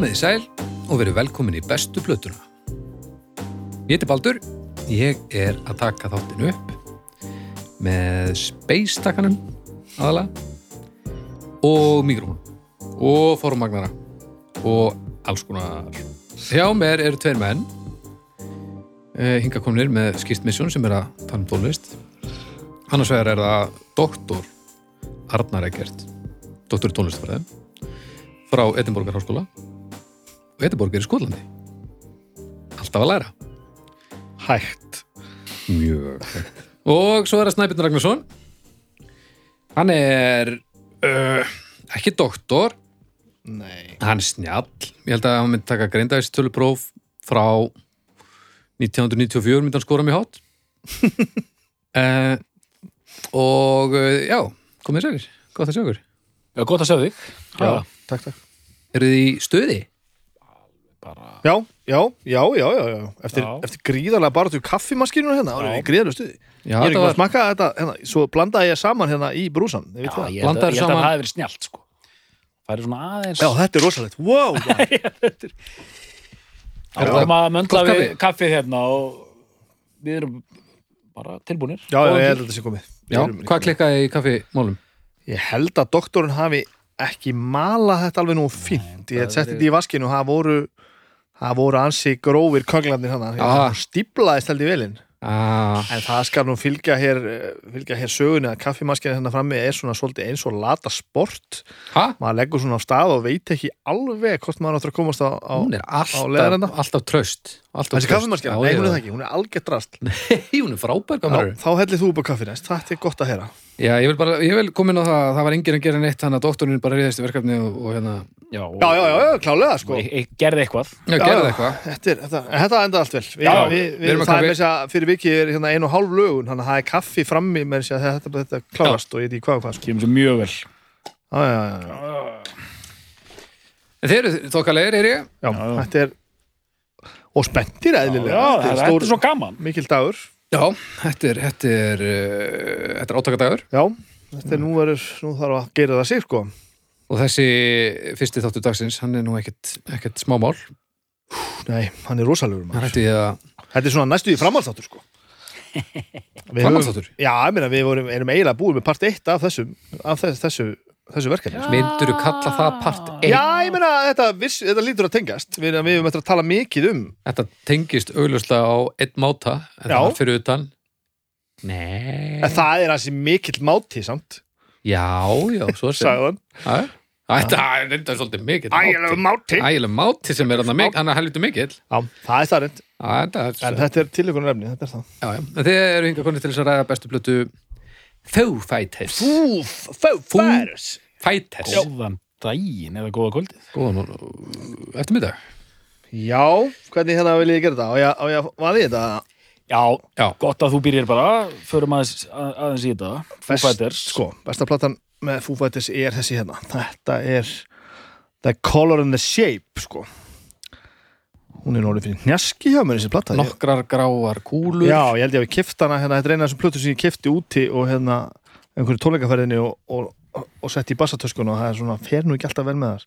Komið í sæl og verið velkomin í bestu plötuna. Ég heiti Baldur, ég er að taka þáttinu upp með space-takkanum aðalega og mikrofón og formagnara og alls konar. Hjá mér eru tveir menn eh, hinga komnir með skýrtmissjón sem er að tala um tónlist. Annars vegar er það doktor Arnar Eggert, doktor í tónlistfræðum frá Edinborgar háskóla og Edinborg er í Skotlandi. Alltaf að læra. Hægt. Mjög og svo er það Snæbjörn Ragnarsson. Hann er uh, ekki doktor. Nei. Hann er snjall. Ég held að hann myndi taka greindægistölupróf frá 1994 myndi hann skora mig hátt. Uh, og uh, já, komið sælir. Gott að sjá ykkur. Já, gott að sjá þig. Já, takk, takk. Eru þið í stöði? Bara, Já, já, já, já, já, já. Eftir, Já. eftir gríðarlega bara til kaffimaskinu hérna, það er gríðarlega stuði Já, Ég er ekki þetta að var, smakka þetta, hérna, svo blandaði ég saman hérna í brúsan Ég já, veit það ég held að, það hefði verið snjált, sko. Það er svona aðeins... Já, þetta er rosalegt, wow maður. Já, við erum að möndla við kaffi. kaffið hérna og við erum bara tilbúinir. Já, ég held að þetta sé komið já, hvað klikkaði í kaffimálum? Ég held að doktorinn hafi ekki malað þetta alveg nú fínt Ég hef sett þetta í vaskinu og það voru það voru ansi grófir könglarnir hann Ah. Stíplaðist held í velinn Ah, En það skal nú fylgja hér, fylgja hér sögunni að kaffimaskina hérna frammi er svona svolítið eins og lata sport. hæ? Maður leggur svona á stað og veit ekki alveg hvort maður áttur að komast á... á Hún er leiðarenda? alltaf, alltaf tröst Þessi? Já, Nei, hún er það ekki, hún er algjört rast. Nei, hún er frábær gamlar þá hellið þú upp á kaffinæst, þetta er gott að heyra. Já, ég vil bara, ég vil koma inn á það að það var enginn að gera neitt þannig að doktorinn bara reyðist í verkefni og, og hérna, Já, Já, já, já, já klálega, sko. Og e e gerði eitthvað. já, Já, gerði eitthvað Þetta, er, þetta, þetta enda allt vel. Við, Já, við, við við, erum að það er kaffi- með þess að fyrir vikið er hérna einu og hálf lögun, þannig að það er kaffi frammi með þess að þetta, þetta klárast og ég veit ekki hvað og hvað, sko. Sér mjög vel. Já, þetta er... Og spenntir eðlilega. það Þetta þetta er svo gaman. mikil dagur. Já, þetta er, þetta er, uh, þetta er átakadagur Já, þetta er nú verður, nú þarf að gera það sig, sko. og þessi fyrsti þáttu dagsins, hann er nú ekkert, ekkert smámál. Nei, hann er rosalegur Þetta er svona næstu í framhaldsáttur, sko. Framhaldsþáttur, Já, ég meina, við vorum, erum eiginlega búið með part 1 af af þessu, þessu, verkefni. myndur kalla það part 1? Já, ég meina, þetta, viss, þetta lítur að tengjast. Við, höfum eftir að tala mikið um. Þetta tengist augljóslega á einn máta, en það fyrir utan. Nei. En það er hansi mikill máti, samt, Já, já, svo sem. Þetta er er svolítið mikill Ægilega máti. Ægileg máti sem er hann að helviti mikill Já, það er þetta er En þetta er tilökunar efni, þetta er það. Já, já, þið eru hinga konið til þess að ræða bestu plötu Foo Fighters Fúf, fó, færs. Fighters Góðan daginn eða góða kvöldið. Góðan og eftirmiddag Já, hvernig hérna vil ég gera þetta? Á ég, á ég að vaði þetta? Já, Já, gott að þú byrjir bara. Förum aðeins, að- aðeins í þetta. Foo Best- Fighters. Sko, besta platan með Foo Fighters er þessi hérna. Þetta er The Color and the Shape, sko. Hún er nórið fyrir njaski hjá mér þessi plata. Ég- nokkrar gráar kúlur Já, ég held ég að við kift hana, hérna, þetta er eina af þessum plötu sem ég kifti úti og hérna einhverju tónleikaferðinni og, og, og sett í bassatöskun og það er svona, fer nú ekki alltaf vel með þar.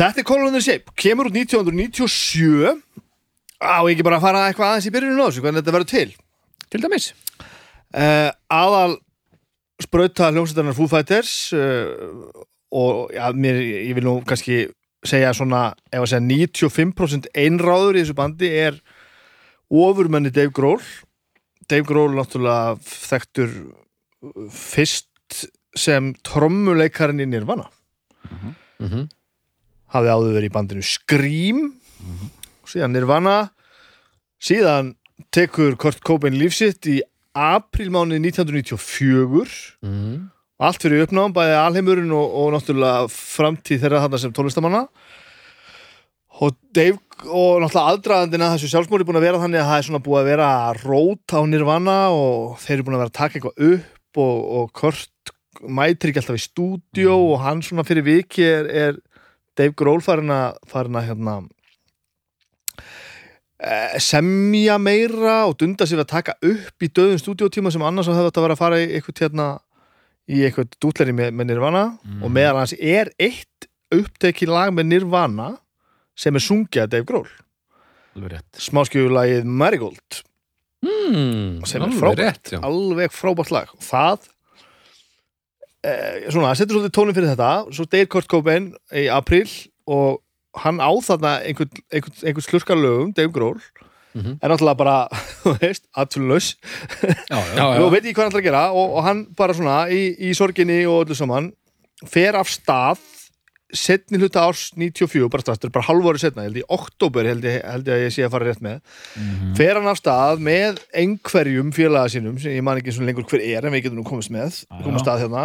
Þetta er the Shape, kemur út 1997 á ekki bara að fara eitthvað aðeins í byrjunum á þessu, hvernig þetta verður til. Til dæmis uh, aðal sprauta hljómsveitarnar Foo Fighters uh, og ja, mér, ég vil nú kannski segja svona, ef að segja 95% einráður í þessu bandi er ofurmenni Dave Grohl. Dave Grohl náttúrulega þekktur fyrst sem trommuleikarinn í Nirvana. Mm -hmm. hafði áður verið í bandinu Scream. Síðan Nirvana. Síðan tekur Kurt Cobain lífsitt í aprílmánuði 1994 Mm og allt fyrir uppnáðum, bæði alheimurinn og, og náttúrulega framtíð þeirra þarna sem tónlistamanna og Dave og náttúrulega aðdraðandina þessu sjálfsmóri búin að vera þannig að það er svona búið að vera rót á nirvana og þeir eru búin að vera að taka eitthvað upp og, og Kurt mætir ekki alltaf í stúdíó og hann svona fyrir viki er, er Dave Grohl farin að, farin að hérna eh, semja meira og dunda við að taka upp í döðum stúdíótíma sem annars hefði þetta að vera að fara í eitthvað hérna í eitthvað dútleri með, með Nirvana og meðal hans er eitt upptekið lag með Nirvana sem er sungið að Dave Grohl. Smáskjöfulagið Marigold. Mm, sem er frábært, rétt, alveg frábært lag. Og það eh, svona, setur svolítið tónin fyrir þetta. Svo deyr Kurt Cobain í april og hann á þarna einhvern, einhvern, einhvern slurkarlögum, Dave Grohl Mhm. er náttúrulega bara, þú veist, já, já. Já, og veit ekki hvað hann ætlar að gera og, og hann bara svona í, í sorginni og öllu saman fer af stað setni hluta árs 94 bara er bara halvóri setna, ég held í oktober held ég, held ég að ég sé að fara rétt með Mhm. fer hann af stað með einhverjum félaga sínum sem ég man ekki svo lengur hver er en við getum nú komist með, Já, komast já. að hérna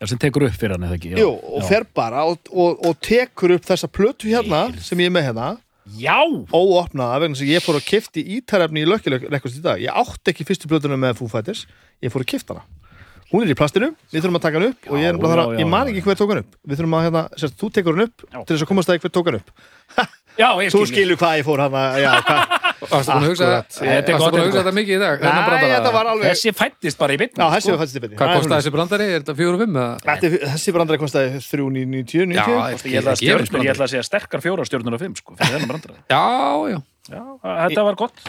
Já, sem tekur upp fyrir hann eða ekki já. Jú, og fer bara og, og, og tekur upp þessa plötu hérna sem ég er með hérna já, óopnaða vegna sem ég fór að kifti ítarefni í lökkilekkust í dag ég átti ekki fyrstu plötuna með Foo Fighters ég fór að kifta hana hún er í plastinu, við þurfum að taka hann upp og ég, er Já, þar að, já, ég man já. ekki hver tók hann upp við þurfum að, hérna, sérst, þú tekur hann upp Já. til þess að komast að hver tók hann upp já, ég þú skil skilur hvað ég fór hann já, hvað, Varstu búin að hugsa Akkurat. Varstu Þetta búin gott, að þetta hugsa þetta mikið í dag? Nei, brandara? þetta var alveg þessi fættist bara í bytni Já, þessi fættist í byrni Hvað kostaði þessi brandari? Er þetta fjóru og fimm? eða? Þetta, þessi brandari kostaði 390 Já, 90 ég ætla að, brandari. segja sterkar fjóra stjórnur af fimm sko, fyrir þennan brandara Já, já já, þetta var gott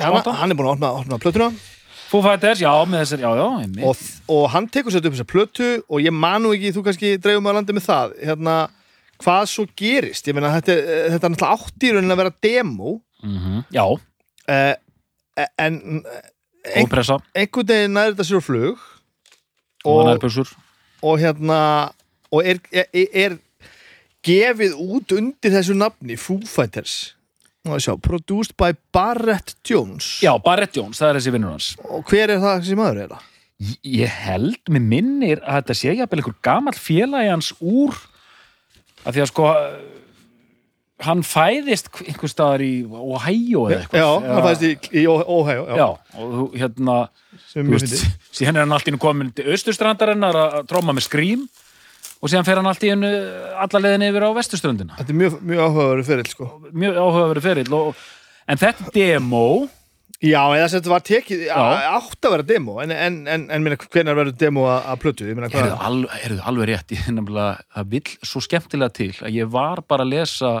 hann, hann er búin að opna, opna plötuna Fighters, já, með þessar, já, já einmitt. og, og hann tekur sér upp þessa plötu og ég manu ekki, þú kannski dreifum að landi með það hérna, hvað svo gerist? Ég meina, þetta, er- þetta er náttúrulega átt í raunin að vera demo. Mhm. já, uh, en ein, ópressa einhvern veginn næri þetta sér flug. Og og, og hérna og er, er, er gefið út undir þessu nafni Foo Fighters. Ég sjá, produced by Barrett Jones. Já, Barrett Jones, það er þessi vinnur hans. Og hver er það sem maður er það? Ég- ég held, mér minnir að þetta sé jafnvel einhver gamall félagi hans úr að því að sko hann fæðist einhver staðar í Ohio eða eitthvað. Já, hann fæðist í, í Ohio já, já, og þú, hérna þú veist, síðan er hann allt í hennu komin til austurstrandarinnar að tróma með skrím og síðan fer hann allt í hennu alla leiðin yfir á vesturströndina. Þetta er mjög, mjög áhugaverið fyrir sko. mjög áhugaverið ferill og, en þetta demo Já, eða sem þetta var tekið átt að vera demo en, en, en, en minna, hvernig verður demo að, að plötu? Er hvað? það alveg, er alveg rétt ég, nefnilega, það vill svo skemmtilega til að ég var bara að lesa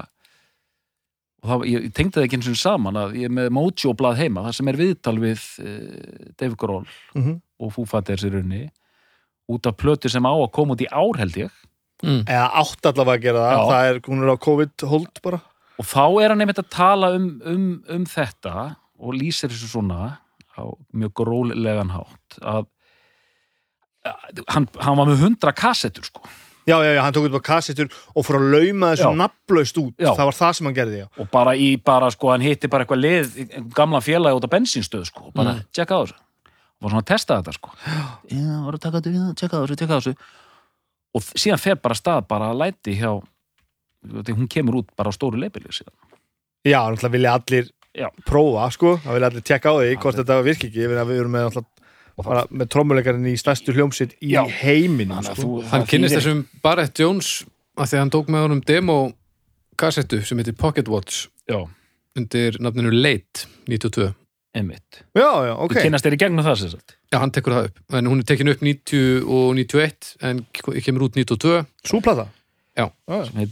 og það, ég, ég tengdi það ekki eins og saman að ég er með Mojo blað heima það sem er viðtal við uh, Dave Grohl Mhm. og Foo Fighters í raunni út af plötu sem á að koma út í ár held ég mm. Eða átt allavega að gera það. Það er, hún er á COVID-hold bara og þá er hann einmitt að tala um, um, um þetta og lýsir þessu svona á mjög grólegan hátt að að hann, hann var með hundra kassettur sko. Já, já, já, hann tók út á kassettur og fór að lauma þessu nafnlaust út. Já. Það var það sem hann gerði, já. Og bara í bara sko, hann hitti bara eitthvað einhvern gamla félagi út á bensinstöð sko, og bara Mm. tjekka á þessu. Og var svona að testa þetta sko. Já, var að taka þetta, tjekka á þessu, tjekka á þessu. Og síðan fer bara af stað bara að læti hjá hún kemur út bara á stóru leipili síðan. Já, náttúrulega vilja allir Já. prófa, sko. Það vilja allir tekka á því hvort þetta virki ekki. Við erum með, með trommuleikarinn í stærstu hljómsitt í Já. heiminum Þannig að sko. þú- Hann þýðir- þessum Barrett Jones að því að hann tók með honum demo kassettu sem heitir Pocket Watch já, undir nafninu Late 92 einmitt. Já, já, ok. Þú kynnast þér í gegnum það sem sagt? Já, hann tekur það upp, en hún er tekin upp 90 og 91 en kemur út 92 Súplata? Og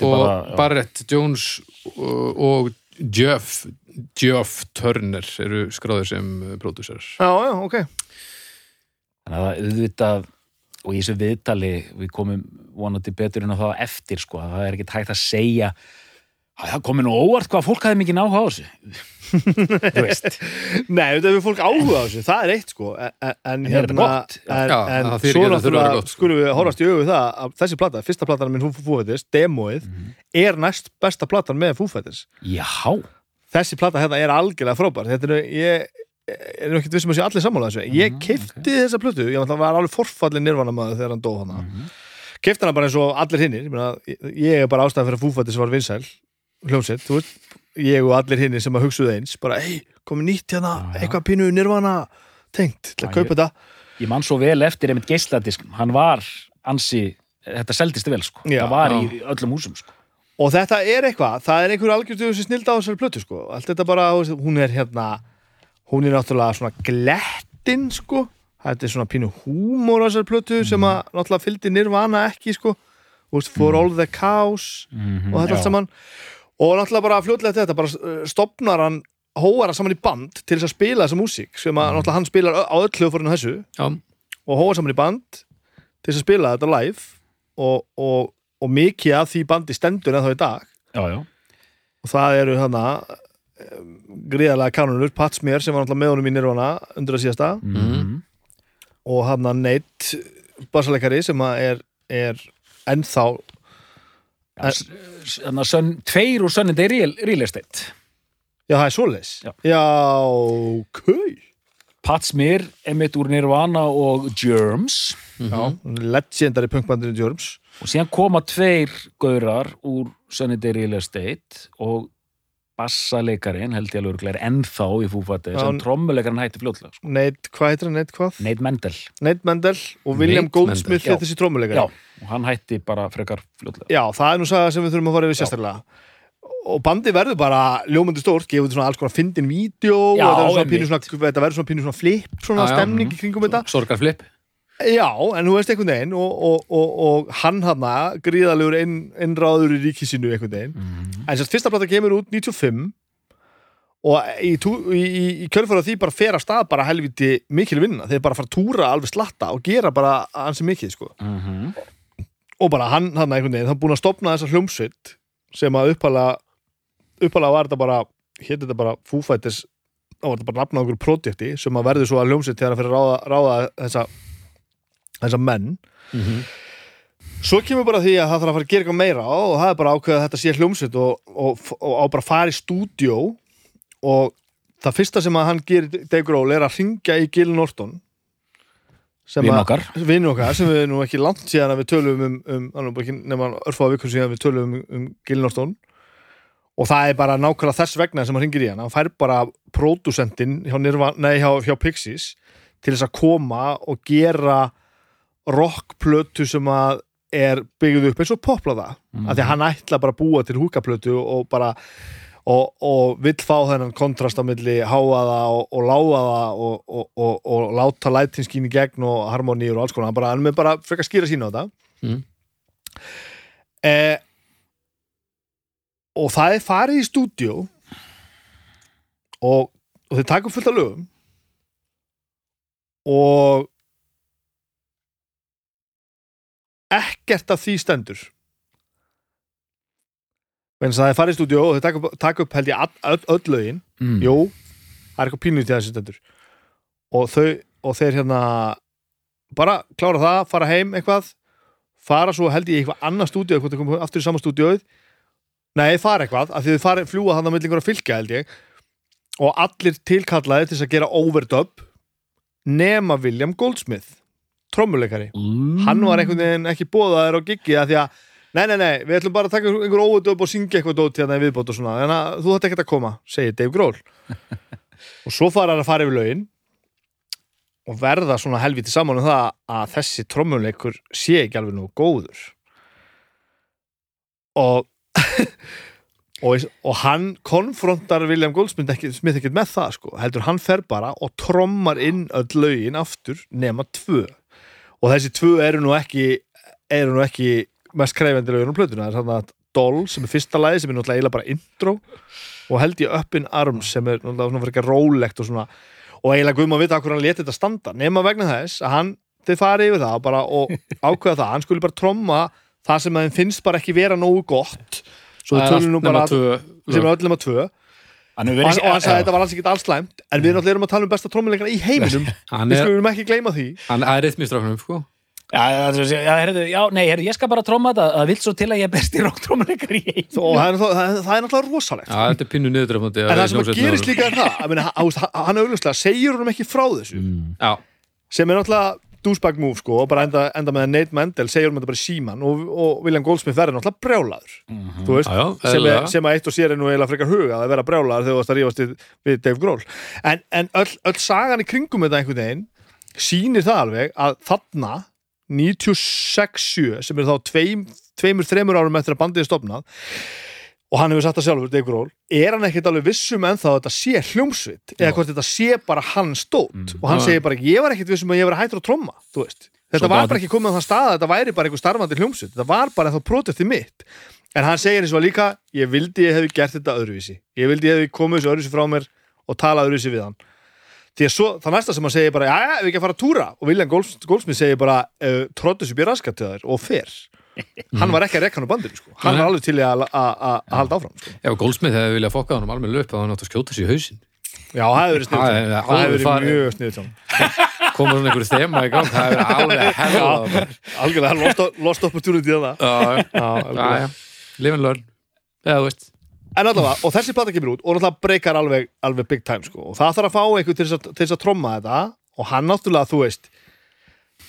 bara. Barrett Jones og, og Jeff Jeff Turner eru skráður sem pródúsar já, já, ok. Þannig að auðvitað og í þessu viðtali við komum vonandi betur inn á það eftir sko, að það er ekki hægt að segja að það komið nú óvart hvað fólk hafði mikið náhuga á þessu. Þú veist. Nei, þetta er fólk áhuga á þessu, það er eitt sko. En, en, en er þetta gott? En, Já, en það þýðir svo ekki að það þurfi að vera náttúrulega gott, sko. skulum við horfast í við það að þessi plata, fyrsta platan minn Fúfættis, demóið er næst besta platan með Fúfættis já, Þessi plata hérna er algjörlega frábær. Þetta er, ég er nú ekkert vissum að sé allir sammála þessu. Ég Mhm, kefti þessa plötu, ég var alveg forfallin nirvana maður þegar hann dó hana Mhm. Kefti hana bara eins og allir hinnir ég, meina, ég- ég er bara ástæðan fyrir að Fúfættis var vinsæl hljómsett, þú veist ég og allir hinnir sem að hugsuðu eins bara, hei, komið nýtt hérna, Já, já. eitthvað pínu nirvana tengt, til að kaupa þetta. ég man svo vel eftir einmitt geisladisk hann var ansi þetta seldist vel sko, Já, það var í öllum húsum sko. Og þetta er eitthvað, það er einhver algjörðu sem snilda á þessari plötu sko, allt þetta bara hún er hérna, hún er náttúrulega svona glettin sko. Þetta er svona pínu húmor á þessari plötu sem að náttúrulega fylgdi nirvana ekki sko. Veist, For All the Cows Mhm, og þetta allt saman og náttúrulega bara fljótlega eftir þetta bara uh, stopnar hann hóar hann saman í band til þess að spila þessa músík sem að náttúrulega hann spilar á öll hljóðfórinu þessu. Já, og hóa saman í band til þess að spila þetta live. Og, og, og mikið af því bandi stendur en þá í dag. Já, já. og það eru þarna um, gríðarlega kanunur, Pat Smear sem var náttúrulega með honum í Nirvana undir að síðasta. Mhm. og hann að Nate bassaleikari sem að er, er ennþá Þannig að sönn, tveir úr sönnin er real, estate. Já það er svoleiðis. Já. já kuy Pat Smear, Emmett úr Nirvana og Germs. Já, legendary punkbandinu Jörms og síðan koma tveir gaurar úr Sunny Real Estate og bassaleikarin held ég alveg er ennþá í fúfætti Já, sem trommuleikarinn hætti fljótlega sko. Nate, hvað heitir hann, Nate hvað? Nate Mendel. Nate Mendel og William Nate Goldsmith er þessi trómuleikari Já, og hann hætti bara frekar fljótlega. Já, það er nú saga sem við þurfum að fara yfir sérstaklega. Og bandi verður bara ljómandi stórt, gefur þetta svona alls konar fyndin vídeo þetta verður svona pínu svona, þetta verður svona pínu svona flip svona stemning í kringum þetta. Sorgarflip Já, en þú veist einhvern veginn og, og, og, og hann hann gríðalegur inn, innráður í ríki sínu einhvern veginn Mhm. en sérst fyrsta plata kemur út 95 og í, í, í, í kjörfara því bara fer af stað bara helviti mikil vinna, þeir bara fara að túra alveg slatta og gera bara ansi mikið sko. Mhm. og bara hann hann einhvern veginn, hann búin að stopna þessa hljómsveit sem að upphala upphala var þetta bara, hétt þetta bara Fighters, þá var þetta bara nafna okkur projekti sem að verður svo að hljómsveit þegar hann fyrir að ráða, ráða þessa þessa menn. Svo kemur bara því að það þarf að fara að gera eitthvað meira og það er bara ákveðið að þetta sé hljómsveit og, og, og á bara að fara í stúdjó og það fyrsta sem að hann gerir Dave Grohl er að ringja í Gil Norton sem Vin að- okkar. Okkar sem við nú ekki langt síðan að við tölum um, um nema örfáða vikur síðan við tölum um, um Gil Norton. Og það er bara nákvæmlega þess vegna sem hann ringir í hann hann fær bara pródusentinn hjá, hjá, hjá Pixies til þess að koma og gera rockplötu sem að er byggð upp eins og poplaða mm. af því að hann ætla bara að búa til húkaplötu og bara og, og vill fá þennan kontrast á milli háaða og, og láaða og, og, og, og láta lætinskín í gegn og harmoníur og alls konar hann, bara, hann með bara frekar skýra sína á þetta Mm. eh, og það er farið í stúdíó og, og þeir taka upp fullt af lögum og ekkert af því stendur. En það er farið í stúdíó og þeir taka upp, taka upp held ég öll, öll lögin. Mm. Jú, það er eitthvað pínu til þessi stendur. Og þau og þeir hérna bara klára það, fara heim eitthvað fara svo held ég í eitthvað annað stúdíu eitthvað þeir koma aftur í sama stúdíuð nei, fara eitthvað, af því þau fara fljúa þannig að milli einhverja fylgja held ég. Og allir tilkallaði til að gera overdub nema William Goldsmith trommuleikari, Mm. hann var einhvern veginn ekki bóðaður á giggi að því að Nei, nei, nei, við ætlum bara að taka einhver óvöldöp og syngja eitthvað dót hérna í viðbót og svona. Þannig að þú þetta ekkert að koma, segir Dave Grohl. Og svo fara hann að fara yfir lögin Og verða svona helviti saman um það að þessi trommuleikur sé ekki alveg nú góður. Og og, og hann konfrontar William Goldsmith ekki, ekkert með það sko. Heldur hann fer bara og trommar inn öll lögin aftur nema tvö og þessi tvö eru nú ekki eru nú ekki mest krefendi lögin á plötuna, það er þannig að Doll sem er fyrsta lagi sem er náttúrulega eiginlega bara intro. Og held ég Up in Arms sem er náttúrulega svona fyrir ekki rólegt og svona og eiginlega guðum að vita hvað hann leti þetta standa. Nema vegna þess að hann, þeir fari yfir það bara og ákveða það, hann skuli bara tromma það sem að þeim finnst bara ekki vera nógu gott. Svo nú bara sem er öllum að tvö Hann og hann, hann sagði að þetta var alls ekkert alls slæmt en við náttúrulega erum að tala um besta trommuleikana í heiminum. Hann við skulum ekki gleyma því. Hann er rithmistráknum, sko. Já, já, heyrðu, já, nei, heyrðu, ég skal bara tróma þetta það vilt svo til að ég er besti róktrómuleikar í heim og það er, það, það, það er náttúrulega rosalegt. Já, þetta er pinnu niðurdrefandi en það sem að gerist líka er það hann, hann er auglustlega, segir honum ekki frá þessu mm. Já, sem er náttúrulega douchebag move sko, og bara enda, enda með Nate Mendel segir honum þetta bara síman og, og William Goldsmith verður náttúrulega brjálaður. Mhm. þú veist, já, já, sem, er, sem að eitt og sér er nú eiginlega frekar huga að vera brjálaður þegar þú varst að rífast við, við Dave Grohl. En, en öll, öll sagan í kringum þetta einhvern veginn sýnir það alveg að þarna 96-7 sem er þá tveim, tveimur, þreimur árum eftir að bandið er stopnað og hann hefur sagt það sjálfur, Dave Grohl er hann ekkert alveg vissum en þá að þetta sé hljómsveit eða hvort þetta sé bara hann stótt Mm. og hann segir bara, ég var ekkert vissum að ég var hættur að tromma þú veist, þetta Svo var bara ekki komið á það stað að þetta væri bara einhver starfandi hljómsveit. Þetta var bara þá projektið mitt. En hann segir eins og líka, ég vildi ég hefði gert þetta öðruvísi, ég vildi ég hefði komið þessu öðruvísi frá mér og talað öðruvísi við hann. Því að svo, það næsta sem hann segir bara já, já, við ekki að fara að túra. Og William Golds, Goldsmith segir bara, uh, tróttu sér býr raskat til þær og fer hann var ekki að rekka hann á bandinu sko. hann var alveg til að, halda áfram sko. Ef Goldsmith hefði viljað fokka honum alveg upp að hann átt að skjóta sér í hausinn. Já, það hefur verið sniðt það hefur verið mjög sniðt komur hann einhverju þema í gang það verið alveg hefða algjörlega, hann lost, lost opportunity að það. Já, Já, já, live and learn. Eða þú veist. En allavega, og þessi plata kemur út og náttúrulega breykar alveg, alveg big time sko. og það þarf að fá að, til þess að tromma þetta. Og hann náttúrulega, þú veist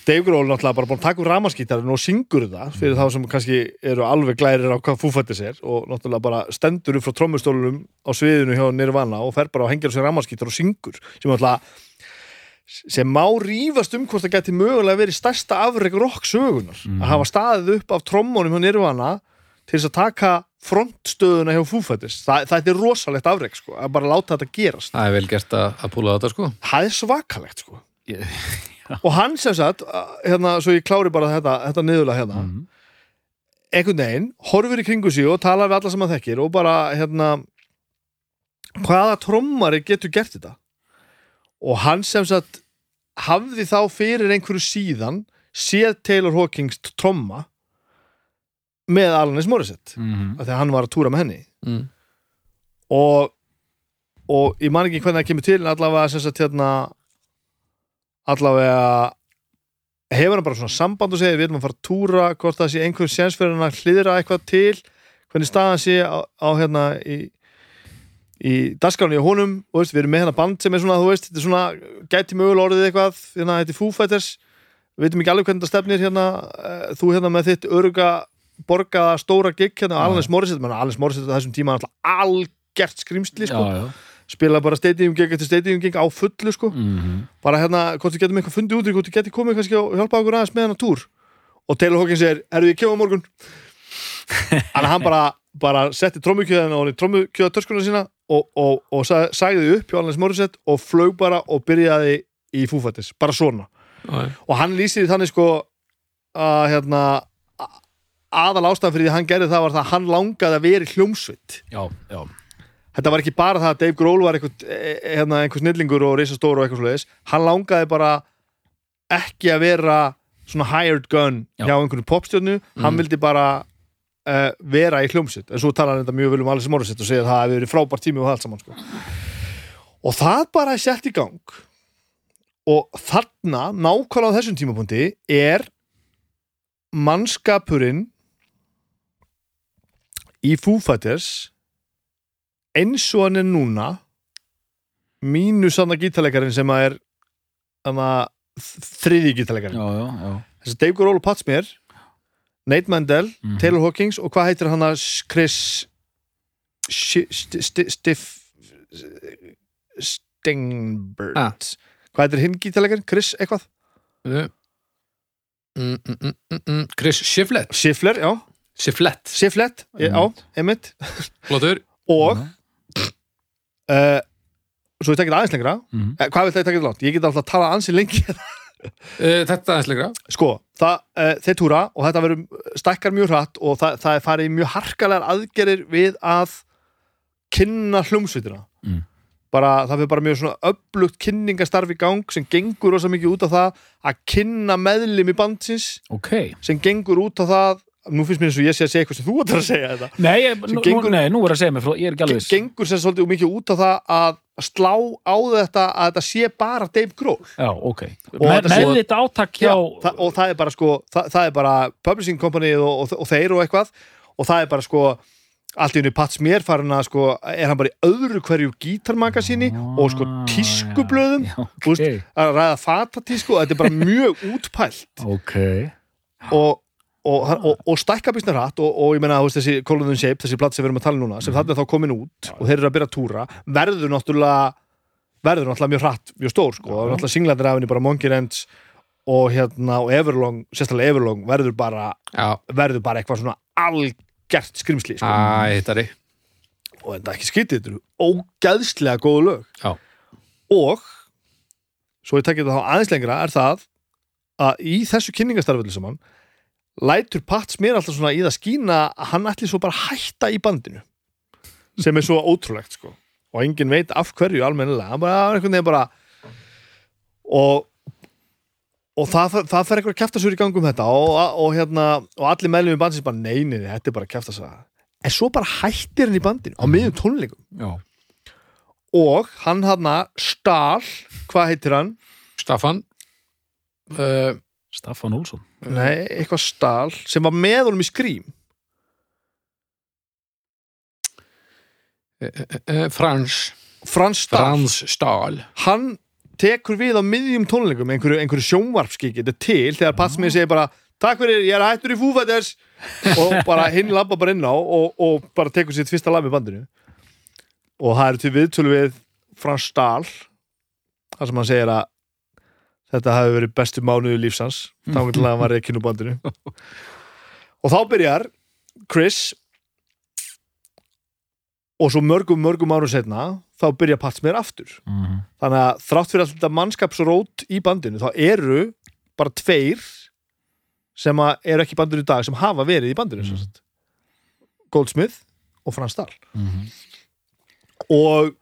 Dave Grohl náttúrulega bara búin að taka úr ramaskítarinn og syngur þetta fyrir þá sem kannski eru alveg glærir á hvað fúfættis er og náttúrulega bara stendur upp frá trommustólunum á sviðinu hjá Nirvana og fer bara og hengir á sér ramaskítar og syngur sem náttúrulega sem má rífast um hvort það geti mögulega verið stærsta afreg rock sögunar að hafa staðið upp af trommunum hjá Nirvana til þess að taka frontstöðuna hjá Foo-Fighters Þa, það er rosalegt afreg sko, að bara láta þetta gerast. Það er vel gert að, að púla þetta sko og hann sem sagt hérna, svo ég klári bara þetta, þetta niðurlega hérna Mhm. einhvern veginn, horfir í kringu sig og talar við alla sem hann þekkir og bara hérna hvaða trommari getur gert þetta og hann sem sagt hafði þá fyrir einhverju síðan séð Taylor Hawkins tromma með Alanis Morissette Mhm. af því að hann var að túra með henni mm. og og ég man ekki hvernig það kemur til en allavega sem sagt hérna allavega hefur hann bara svona samband og segir við erum að fara að túra hvort það sé einhver séns fyrir hann að hliðra eitthvað til hvernig staðan sé á, á hérna í, í dagskránni og honum veist, við erum með hérna band sem er svona þú veist, þetta er svona gæti mögulega orðið eitthvað hérna, þetta er Foo Fighters við veitum ekki alveg hvernig það stefnir hérna eh, þú hérna með þitt öruga borgaða stóra gig hérna. Alanis Morissette menn Alanis Morissette á þessum tíma er alltaf algjert skrimsli sko, Já, já. Spila bara stadium gig eftir stadium gig á fullu sko. Mhm. bara hérna, hvort við getum eitthvað fundið út hvort við getum komið kannski og hjálpa okkur aðeins með hann á túr. Og Taylor Hawkins segir, herru ég kemur morgun. Að hann bara, bara setti trómukjöðan og trómukjöða törskuna sína og, og, og sa- sagði upp hjá Alanis Morissette og flög bara og byrjaði í fúfættis, bara svona. Já, og hann lýsir þannig sko að hérna aðal ástæðan fyrir því hann gerði það var það að hann langaði að vera í hljómsveit. Já, já. Þetta var ekki bara það að Dave Grohl var einhver, eh, hérna, einhver snillingur og risastór og eitthvað svoleiðis. Hann langaði bara ekki að vera svona hired gun Já. hjá einhvern popstjörnu. Hann vildi bara uh, vera í hljómsitt en svo talar hann þetta mjög vel um Alice Morissette og segir að það hefði verið frábært tími og það allt saman sko. og það bara er sett í gang. Og þarna nákvæmlega á þessum tímapunkti er mannskapurinn í Foo Fighters eins og hann er núna mínus hann að gítarleikarin sem að er að þriði gítarleikarin já, já, já. þessi Dave Grohl og Pat Smear Nate Mandel, Mhm. Taylor Hawkins og hvað heitir hann að Chris Stiff Stingbird Ah. hvað heitir hinn gítarleikarin? Chris eitthvað? mm, mm, mm, mm, mm. Chris Shiflett Schiffler, já, Shiflett, Schifflet já, Einmitt. einmitt flottur og Já. Uh, svo ég tekið aðeins lengra Mhm. eh, hvað vil það tekið langt? ég get alltaf að tala ansi lengi uh, Þetta er slegra sko, það, uh, þeir túra og þetta verður stækkar mjög hratt og það, það er farið mjög harkalegar aðgerir við að kynna hljómsveitina Mm. bara, það fyrir bara mjög svona öflugt kynningastarf í gang sem gengur rosa mikið út af það að kynna meðlim í bandsins ok sem gengur út af það nú finnst mér eins og ég sé að segja eitthvað sem þú ætlar að segja þetta Nei, ég, nú, gengur- nei, nú er að segja mér frá, ég er ekki alveg viss. gengur sem svolítið mikið út af það að slá á þetta að þetta sé bara Dave Grohl Já, ok. Með þetta átak hjá... Já, það, og það er bara sko það, það er bara publishing company og, og, og þeir og eitthvað og það er bara sko allt í unni Pat Smear farin að sko er hann bara í öðru hverju gítarmagasíni og sko tískublöðum Já, þú veist, ok. að ræða fatatísku og þetta er bara mjög útpælt Ok. og, og, og, og stækka býsna hratt og, og ég veist, þessi Colin Shape, þessi platt sem við erum að tala um núna sem þarna er þá komin út og þeir eru að byrja að túra verður náttúrulega verður náttúrulega mjög hratt, mjög stór sko. Og náttúrulega singlandir af henni bara Monkey Ranch og hérna og Everlong, sérstaklega Everlong verður bara, Já, verður bara eitthvað svona algert skrimsli sko. æ, og þetta er ekki skytið, þetta eru ógæðslega góðu lög. Já. og svo ég tekið það þá aðeins lengra er það að í þessu kynningastarföldu saman lætur Pat Smear alltaf svona í það skína að hann ætli svo bara að hætta í bandinu sem er svo ótrúlegt sko og enginn veit af hverju almennilega hann bara, er einhvern veginn bara og og það, það fer eitthvað að kæfta sér í gangum þetta og, og hérna, og allir meðlum í bandins bara neini, þetta er bara að kæfta sér en svo bara hættir hann í bandinu á miðjum tónleikum Já. og hann hann Stahl, hvað heitir hann? Staffan uh, Staffan Olsson Nei, eitthvað Stahl sem var með honum í skrím. Uh, Frans. Frans Stahl, Frans Stahl hann tekur við á miðjum tónleikum einhverju, einhverju sjónvarpskiki þetta til þegar Patsmið segir bara takk fyrir, ég er hættur í fúfætters og bara hinn labba bara inn á og, og bara tekur sitt fyrsta lag með bandinu. Og það er til viðtölu við Frans Stahl þar sem hann segir að þetta hafi verið bestu mánuðu lífsans þá til að hann var ekki nú bandinu og þá byrjar Chris og svo mörgum mörgum árum setna þá byrja Patsmir aftur mm þannig að þrátt fyrir alltaf mannskapsrót í bandinu þá eru bara tveir sem eru ekki í bandinu í dag sem hafa verið í bandinu Mm. mm. Goldsmith og Frans Stahl -hmm. og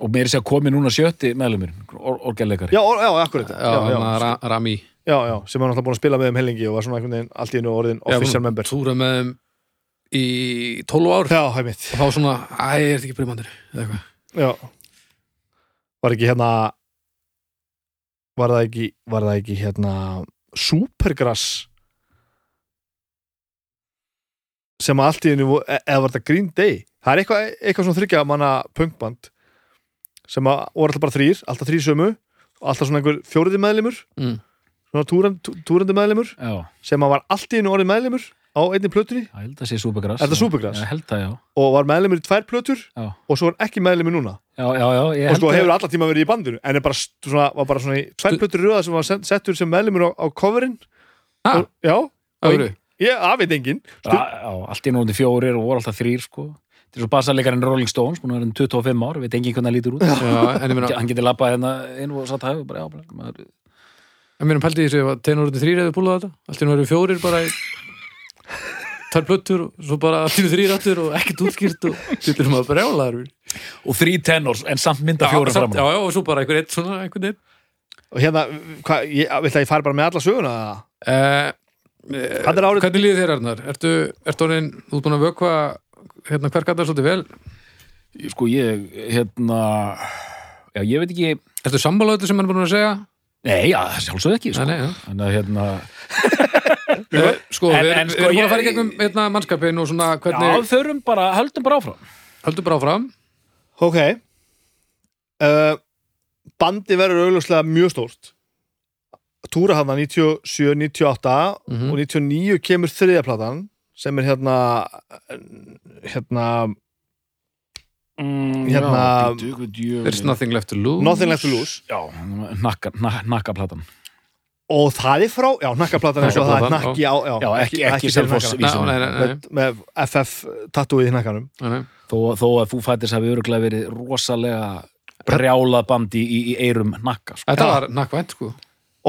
og mér er sér að komi núna sjötti meðlumir or orgelleikari. Já, já, akkurat. Já, já, já, já, Ra Rami. Já, já, sem er náttúrulega búin að spila með þeim hellingi og var svona einhvern veginn allt í einu orðin official member. Túra með þeim í 12 ár. Já, hæ mitt og þá svona, æ, ég er þetta ekki brimandur eða eitthvað. Já. var ekki hérna var það ekki var það ekki hérna Supergrass? Sem allt í einu vo- e- eða var þetta Green Day? Það er eitthvað, eitthvað svona þryggja manna punkband sem að voru alltaf bara þrýr alltaf þrýr sömu og alltaf svona einhver fjóriði meðlimur mm. svona túrandi, tú- túrandi meðlimur já, sem að var allt í einu orðið meðlimur á einni plötunni. Ég held að sé Supergrass Er það Supergrass? Já, ég held að já. Og var meðlimur í tvær plötur Já, og svo er ekki meðlimur núna. Já, já, já ég og að hefur alla tíma verið í bandinu en er st- svona, var bara svona í tvær plötur röða sem var sett- settur sem meðlimur á, á coverinn. Ah, og, já, og engin- ég, það veit enginn. Já, já, allt í núna fjórir og voru alltaf þrýr sko. Þetta er svo bassarleikarinn Rolling Stones búin að vera um 25 ár, veit engin hvernig það lítur út. Já, en ég meina, Hann getur labbað hérna inn og satt hægur bara, já, bara, maður, en meina pældi í þessu að tenurinn þrýr hefur búlað þetta. Allt í nú eru fjórir bara í tvær plöttur og svo bara nú þrýr aftur og ekkert útskýrt og þetta er maður brjálaður og þrý tenors en samt mynda fjóra fram já, já, og svo bara einhver eitt svona einhvern veginn og hérna, hvað, ég, vill að ég fari bara með alla söguna? Eða? uh, Hvað er árið- Hvernig líður þér Arnar? Ertu, ertu orðin, þú ert búin að vökva hérna hver gætar svolítið vel Sko ég, hérna Já, ég veit ekki Ertu sammála þetta sem hann er búin að segja? Nei, já, sjálfsög ekki sko. Nei, nei, já. Þannig að hérna Eh, Sko, En- við, en við sko, erum búin að fara í gegnum hérna, mannskapin og svona Já, hvernig förum bara, höldum bara áfram Höldu bara áfram ok uh, bandi verður augljóslega mjög stórt túra hann 97, 98 Mhm. og 99 kemur þriðaplatan sem er hérna hérna mm, Hérna- já, There's nothing left to lose. Nothing Left to Lose. Nakka, nakkaplatan. Og það er frá, já, nakkaplatan eins og það er nakki á, já, Já, ekki, ekki, nei, með, með FF tattúið í nei. Þó, þó að Foo Fighters hafi öruglega verið rosalega brjálað bandi í, í eirum nakka sko. Þetta var nakkvænt sko.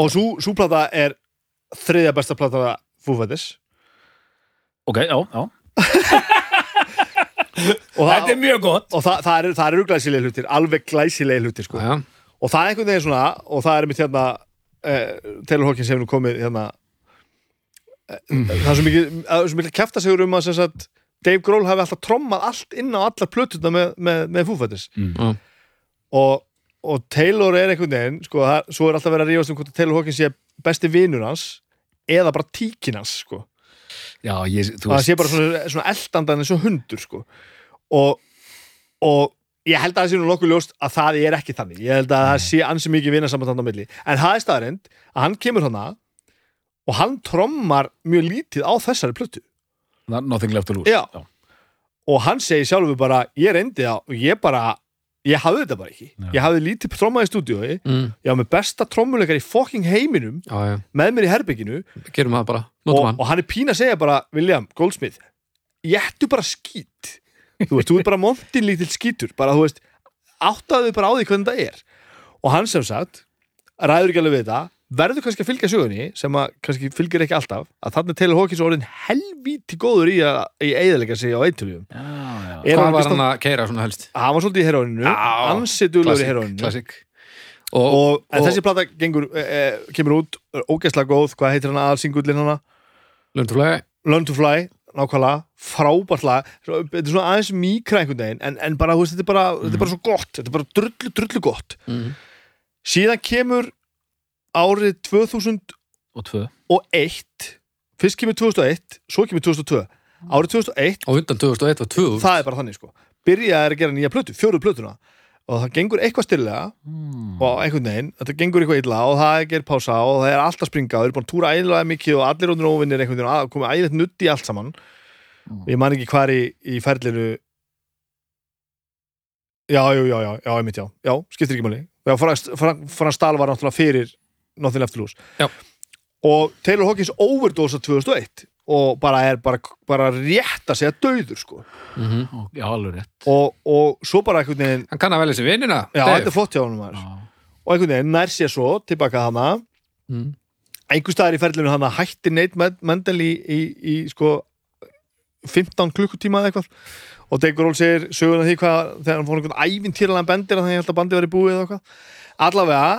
Og svo plata er þriðja besta plata Foo Fighters Ok, já, já. Þetta er mjög gott. og það, það er, það eru glæsilega hlutir alveg glæsilega hlutir sko. Já, og það er einhvern veginn svona og það er mitt hérna uh, Taylor Hawkins hefur nú komið hérna uh, það er svo mikið, það er svo mikið kæfta sigur um að sem sagt, Dave Grohl hafi alltaf trommað allt inn á allar plötuna með, með, með Foo Fighters. Já, og, og Taylor er einhvern veginn sko, það, svo er alltaf verið að rífast um hvort Taylor Hawkins sé besti vinur hans eða bara tíkin hans sko. Já, ég, þú það sé bara svona, svona eldandan eins og hundur sko. og, og ég held að það sé nú nokkuð ljóst að það er ekki þannig. Ég held að það sé ansi mikið vinasamband á milli. En það er staðarind að hann kemur hana og hann trommar mjög lítið á þessari plötu. Nothing left to lose. Já. og hann segir sjálfur bara ég reyndi það og ég bara ég hafði þetta bara ekki, Já. ég hafði lítið trommað í stúdíói, mm, ég var með besta trommuleikar í fucking heiminum já, já, með mér í herbygginu gerum það bara. Og, og hann er pín að segja bara William Goldsmith, ég ættu bara skít. Þú veist, þú er bara montin lítill skítur. Bara, þú veist, áttaðu bara á því hvernig það er. Og hann sem sagt ræður ekki alveg við þetta verður kannski að fylgja sögunni sem að kannski fylgir ekki alltaf að þannig Taylor Hawkins orðin helvíti góður í að í eiðalega sig á eintöljum Já, já. Er Hvað hann var hann að keira svona helst? hann var svolítið í ansi duglegur í heroininu Klassik. Og, Og, en þessi plata gengur, e, e, kemur út ógeðslega góð, hvað heitir hann aðalsingullin hana Lunduflæði Learn to Fly, nákvæmlega, frábært lag. Þetta er svona aðeins mýkra einhvern veginn en, en bara, þú veist, þetta er bara, þetta er bara svo gott. Þetta er bara drullu, drullu gott. Mm. síðan kemur árið 2001 Og tvö. fyrst kemur 2001, svo kemur 2002 árið 2001, Og undan 2001 var 2000 það er bara þannig sko. Byrjaði að gera nýja plötu, fjóruð plötuna. Og það gengur eitthvað styrlega Mm. og einhvern veginn, þetta gengur eitthvað illa og það ger pása og það er allt að springa og þeir eru búin að túra æðilega mikið og allir rónir óvinnir einhvern veginn, að komið æðilegt nutt í allt saman. Mm. ég man ekki hvar í, í ferlinu. Já, já, já, já, já, einmitt já. Já, skiptir ekki máli. Frans Stahl var náttúrulega fyrir Nothing Left to Lose Já. og Taylor Hawkins overdose 2001 og bara er bara, bara rétt að segja döður sko mm Og- Já, alveg rétt. og, og svo bara einhvern veginn Hann kann að velja sér vinnina já, Dave. þetta er flott hjá Já. og einhvern veginn nær sér svo tilbaka hana mm. einhver staðar í ferlinu hana hætti Med- Mendel í, í, í sko 15 klukkutíma eða eitthvað og Dave Grohl segir söguna því hvað þegar hann fór einhvern ævintýralega bendir að held að bandi var í búið eða eitthvað allavega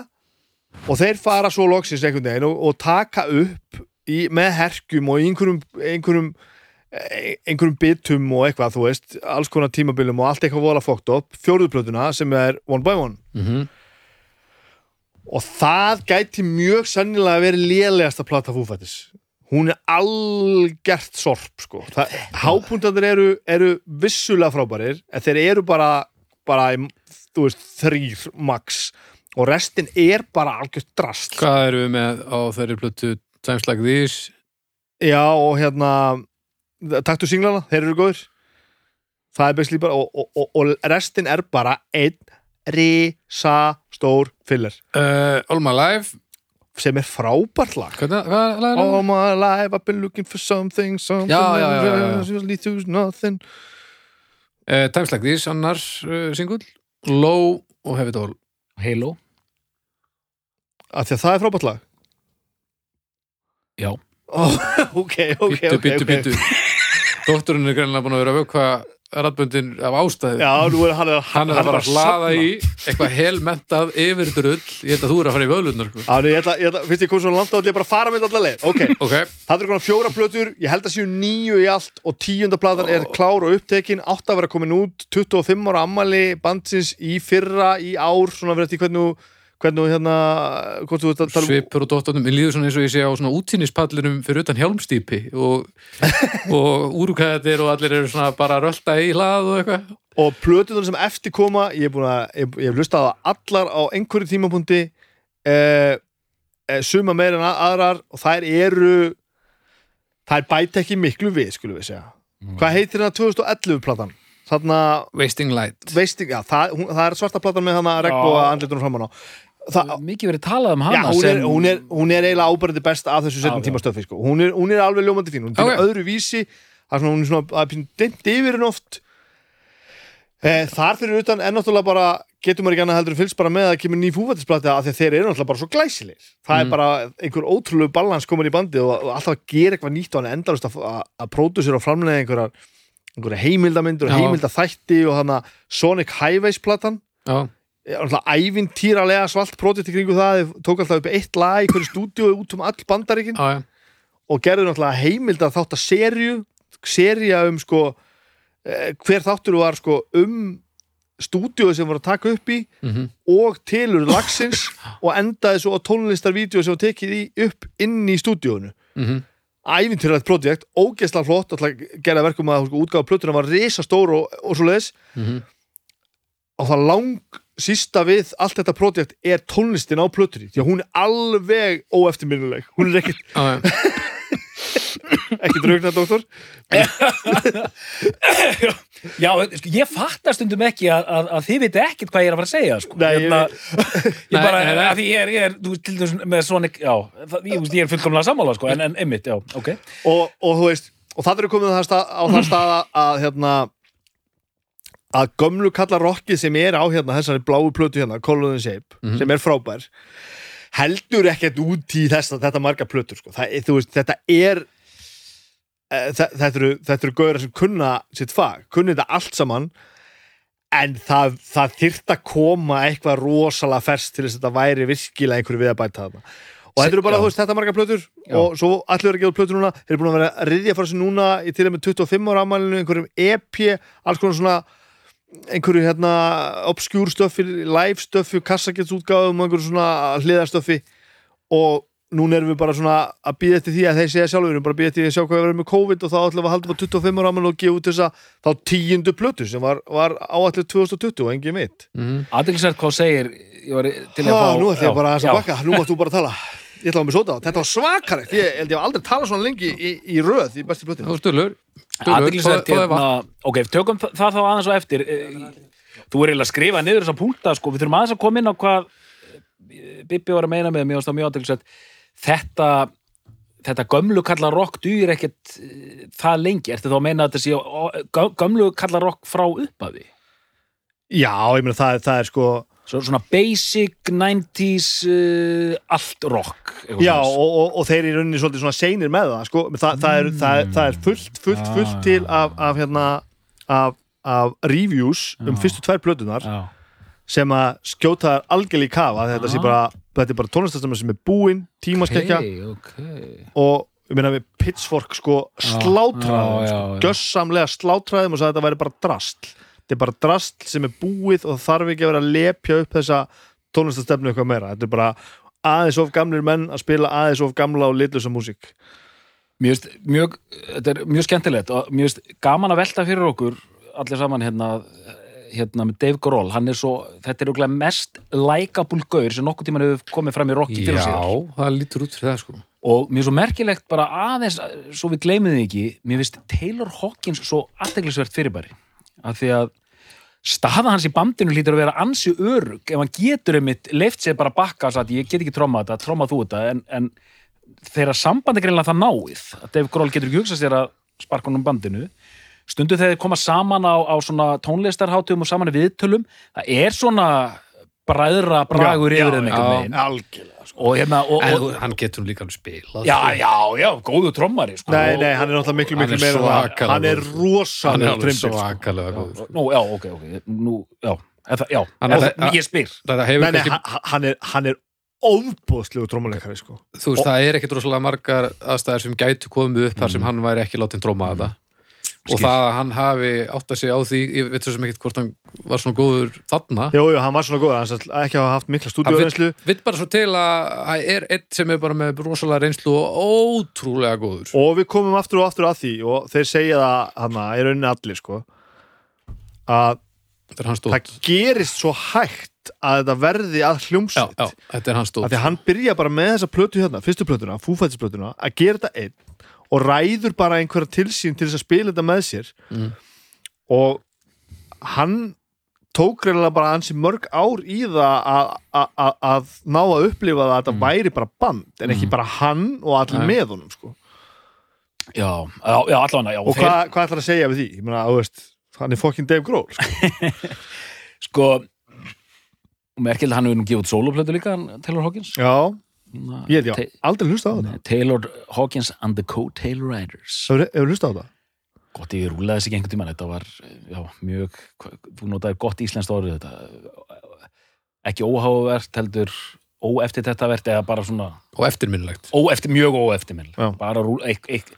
og þeir fara svo loksins einhvern veginn og, og taka upp í, með herkjum og einhverjum einhverjum einhverjum bitum og eitthvað, þú veist, alls konar tímabilum og allt eitthvað vola fókt upp, fjóruðplötuna sem er One by One. Mm og það gæti mjög sannilega verið lélegasta plata fúfættis hún er algjert sorp sko. hápuntandir eru, eru vissulega frábærir en þeir eru bara, bara þú veist, þrýr max og restin er bara algjört drast Hvað eru við með á þeirri plötu? Times Like These já og hérna taktu singlana, þeir eru góður það er basically bara og, og, og, og restin er bara einn risa stór filler. Uh, All My Life? Sem er frábært lag. Hvernig, hvað lag er All my life I've been looking for something Something Já, já, já, Uh, Times Like These, annar uh, singull Low og Have It All Halo. Af því að það er frábært lag. Já. oh, Ok, ok, Bittu, ok, bittu, ok. bittu Dótturinn er greinlega búin að vera að vökva ratböndin af ástæðu. Já, nú er hann Hann er að fara að hlaða í eitthvað helmentað yfirdrull Ég held að þú er að fara í völunar sko. Já, ég ætla, ég ætla, finnst ég kom svo langt á þetta ég bara að fara með þetta allar leið. Ok, Ok, það er konar fjóra plötur. Ég held að séu níu í allt og tíunda platan er klár og upptekin. Átt að vera komin út. 25 ára ammali bandsins í fyrra, í ár svona verið eftir hvernig þú- hvernig hérna hvort þú ert að tala um svipur og dóttunum Mér líður svona eins og ég sé á svona útsýnispallinum fyrir utan hjálmstýpi og, og úrukæðir og allir eru svona bara að rölda í hlað og eitthvað. Og plötunar sem eftir koma ég hef búin að, ég, ég hef lustað á allar á einhverju tímapunkti eh, eh, suma meir en að- aðrar og þær eru þær bæta ekki miklu við skulum við segja. Hvað heitir það 2011 platan? Þarna, Wasting Light. Ekki, já, það, hún, það er svarta platan með hana regnbóa andlitunum framan á það, Mikið verið talað um hana Já, hún er, sem... hún, er, hún er eiginlega ábærandi best af þessu setjum tíma stöfi sko. hún, hún er alveg ljómandi fín, hún er Ok. okay. öðru vísi það er svona, að dimmt yfir henn oft eh, þar fyrir utan er náttúrulega bara getur maður ekki annað heldur en fylgst bara með að kemur ný fúfættisplati af því að þeir eru náttúrulega bara svo glæsilegir það Mm. er bara einhver ótrúlegu balans komin í bandi og, og alltaf að gera eitthvað nýtt og hann endalust að, að, að pródusera og framlega einhverjar heimildamindur og Já. heimildaþætti og hann að Sonic Highways platan Já, ævintýralega svalt pródekt í kringu það. Þeir tók alltaf upp eitt lag í hverju stúdíu út um all bandaríkin. Já, já. Og gerðu náttúrulega heimild að þátt að serju serja um sko eh, hver þáttur var sko um stúdíu sem voru að taka upp í mm og tilur lagsins og endaði svo á tónlistarvídeó sem var tekið í, upp inn í stúdíónu -hmm. ævintýralegt projekt, ógeðslega flott alltaf gera verkum að sko, útgáfa plötuna var risastór og, og svo leiðis Mhm. og það lang sísta við allt þetta projekt er tónlistin á plötunni því að hún er alveg óeftirminnileg hún er ekkit, Já, já. ekkit raugna doktor Já, sko, ég fattar stundum ekki að, að, að þið viti ekkert hvað ég er að fara að segja sko. Nei, ég- Hérna, ég Nei, bara, nei, nei. því ég er, ég er þú til dæmis með Sonic, já, það, ég, ég er fullkomlega sammála, sko, en, en einmitt, já, ok og, og þú veist, og það eru komið á það stað, að hérna að gömlu kalla rockið sem er á hérna þessari bláu plötu hérna, Color and Shape, Mhm. sem er frábær heldur ekkert út í þess að þetta marga plötur sko. það, veist, þetta er e, þetta eru, eru gauðra sem kunna sitt fag, kunni þetta allt saman en það, það þyrft að koma eitthvað rosalega ferst til þess að þetta væri virkilega einhverju við að bæta þarna og þetta eru bara, þú veist, þetta marga plötur Já. og svo allir eru að gefa plötur núna þeir eru búin að vera að riðja frá sig núna í til og með 25 ára ammælinu, einhverjum EP alls konar svona einhverju hérna obskjúr stöffi, live stöffi kassaketsútgáðum einhverju svona hliðarstöffi. Og núna erum við bara svona að býða eftir því að þeir segja sjálfur við erum bara að býða eftir því að sjá hvað við verðum með COVID og þá ætlum við að halda upp á 25 ára og gefa út þessa þá tíundu plötu sem var, var áallir 2020 og engin mitt mm. Aðeinsvært hvað segir ég var til að fá nú ætlum ég bara að já, bakka, nú mátt þú bara tala Ég ætla að með sóta á, þetta var svakaregt Ég held ég hef aldrei talað svona lengi í, í röð í bestu plötinu Þú stulur, hérna Ok, tökum það þá aðeins og eftir. Eh, Þú er eiginlega að skrifa niður þessa púlta sko. Við þurfum aðeins að koma inn á hvað eh, Bibbi var að meina með mér mjög aðeinsvært Þetta þetta gömlu kalla rock dugir ekkert eh, það lengi, ertu þá að meina að þetta sé gömlu kalla rock frá upphafi? Já, ég meina það, það er sko svona basic 90s uh, allt rock Já, og, og, og þeir í rauninni svolítið svona seinir með það sko. það, það, er, það, er, það er fullt, fullt, fullt Ah. til af, af, hérna, af, af reviews um fyrstu tvær plötunar Já. sem að skjóta þær algjörlega í kafa. Þetta, sé bara, þetta er bara tónlistastamur sem er búinn tímaskekkja Ok, ok. Og ég meina við Pitchfork sko slátræðum, já, sko, gjössamlega slátræðum og sagði að þetta væri bara drastl þetta er bara drastl sem er búið og það þarf ekki að vera að lepja upp þessa tónlistastefnu eitthvað meira, þetta er bara aðeins of gamlir menn að spila aðeins of gamla og litlusa músík. Mjög, mjög, þetta er mjög skemmtilegt og mjög gaman að velta fyrir okkur allir saman hérna, hérna með Dave Grohl, hann er svo þetta er mest likeable gaur sem nokkuð tímann hefur komið fram í Rocky fyrir Já, sér. það lítur út fyrir það sko. Og mér er svo merkilegt bara aðeins svo við gleymum því ekki, mér finnst Taylor Hawkins svo aðteglisvert fyrirbæri af því að staða hans í bandinu lítur að vera ansi örug ef hann getur einmitt leift sér bara bakka og sagt ég get ekki tromma þetta, tromma þú þetta en, en þegar sambandi greinlega það náið að Dave Grohl getur ekki hugsað sér að sparka honum bandinu stundu þegar þeir koma saman á, á tónlistarhátum og saman viðtölum það er svona bræðra bragur Já, yfir þeim já, algjörlega sko. og hérna og, En og, hann getur líka spilað Já, sko. já, já, góðu trommari sko. nei, nei, hann er náttúrulega miklu, miklu meira en það. svakalega hann er er rosalega sko. svakalega góður Nú, já, ok, ok Nú, já, eða, já, Hann er- eða, ég spyr Það hefur nei, nei, hann, er, hann er óbúðslegu trómuleikari sko. þú veist, það er ekkit rosalega margar aðstæðir sem gætu komið upp þar Mm. sem hann væri ekki látin tróma þetta og Skil. það að hann hafi átt að segja á því ég veit svo sem ekkit hvort hann var svona góður þarna. Jú, jú, hann var svona góð, hann ekki hafa haft mikla hann stúdíórenslu vill, vill bara svo til að það er einn sem er bara með rosalega reynslu og ótrúlega góður. Og við komum aftur og aftur að því og þeir segja það hann í rauninni allir sko að það gerist svo hægt að þetta verði að já, hljómsveit. Já, þetta er hans að stótt því að hann byrja bara með þessa plötu hérna fyrstu plötuna, að og ræður bara einhverja tilsýn til þess að spila þetta með sér Mm. og hann tók reynilega bara ansi mörg ár í það að- að að- að ná að upplifa það að þetta væri bara band en ekki bara hann og allir með honum sko. Já, já, já, og hvað, hvað ætlar að segja við því? Ég meina, þú veist, hann er fokkin Dave Grohl sko. Sko og merkilega hann hefur nú gefið út soloplötu líka Taylor Hawkins já, ég Ta- aldrei hlusta á þetta Taylor Hawkins and the Coattail Riders Hefur hlusta á þetta? Gott, ég rúlaði þessi ekki einhvern tímann Þetta var, já, mjög Þú notaði gott íslenskt orðið þetta Ekki óhávert heldur óeftir þetta verð eða bara svona og eftirminnilegt óeftir, mjög óeftirminn Já. bara, rú, eik, eik,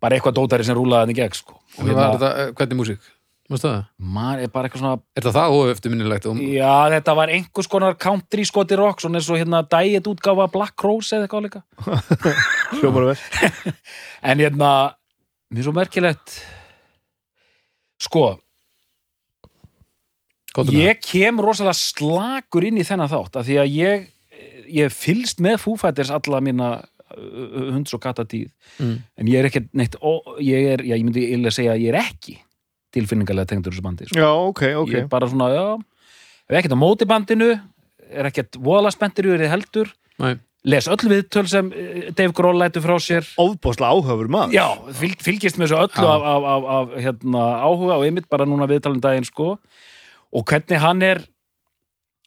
bara eitthvað dótari sem rúlaði hann í gegn sko. hérna, þetta, eh, hvernig músík? Mástu það? maður er bara eitthvað svona Er það það og eftirminnilegt? Og... já, þetta var einhvers konar country skoti rock svona eins og hérna diet útgáfa Black Rose eða eitthvað líka Hljómar vel en hérna, mér er svo merkilegt sko með ég kem rosalega slakur inn í þennan þátt af því að ég ég fylst með Foo Fighters alla mína uh, hunds og katta tíð Mm. en ég er ekki neitt ó, ég er, já, ég myndi illa segja að ég er ekki tilfinningarlega tengdur þessu bandi sko. Já, ok, ok. Ég er bara svona, já er ekkert á móti bandinu er ekkert voðalega spenntir yfir þið heldur. Nei. les öll viðtöl sem eh, Dave Grohl lætur frá sér. Óbáslega áhöfur maður. Já, fylg, fylgist með þessu öllu af, af, af, af hérna, áhuga og einmitt bara núna viðtalum daginn sko. Og hvernig hann er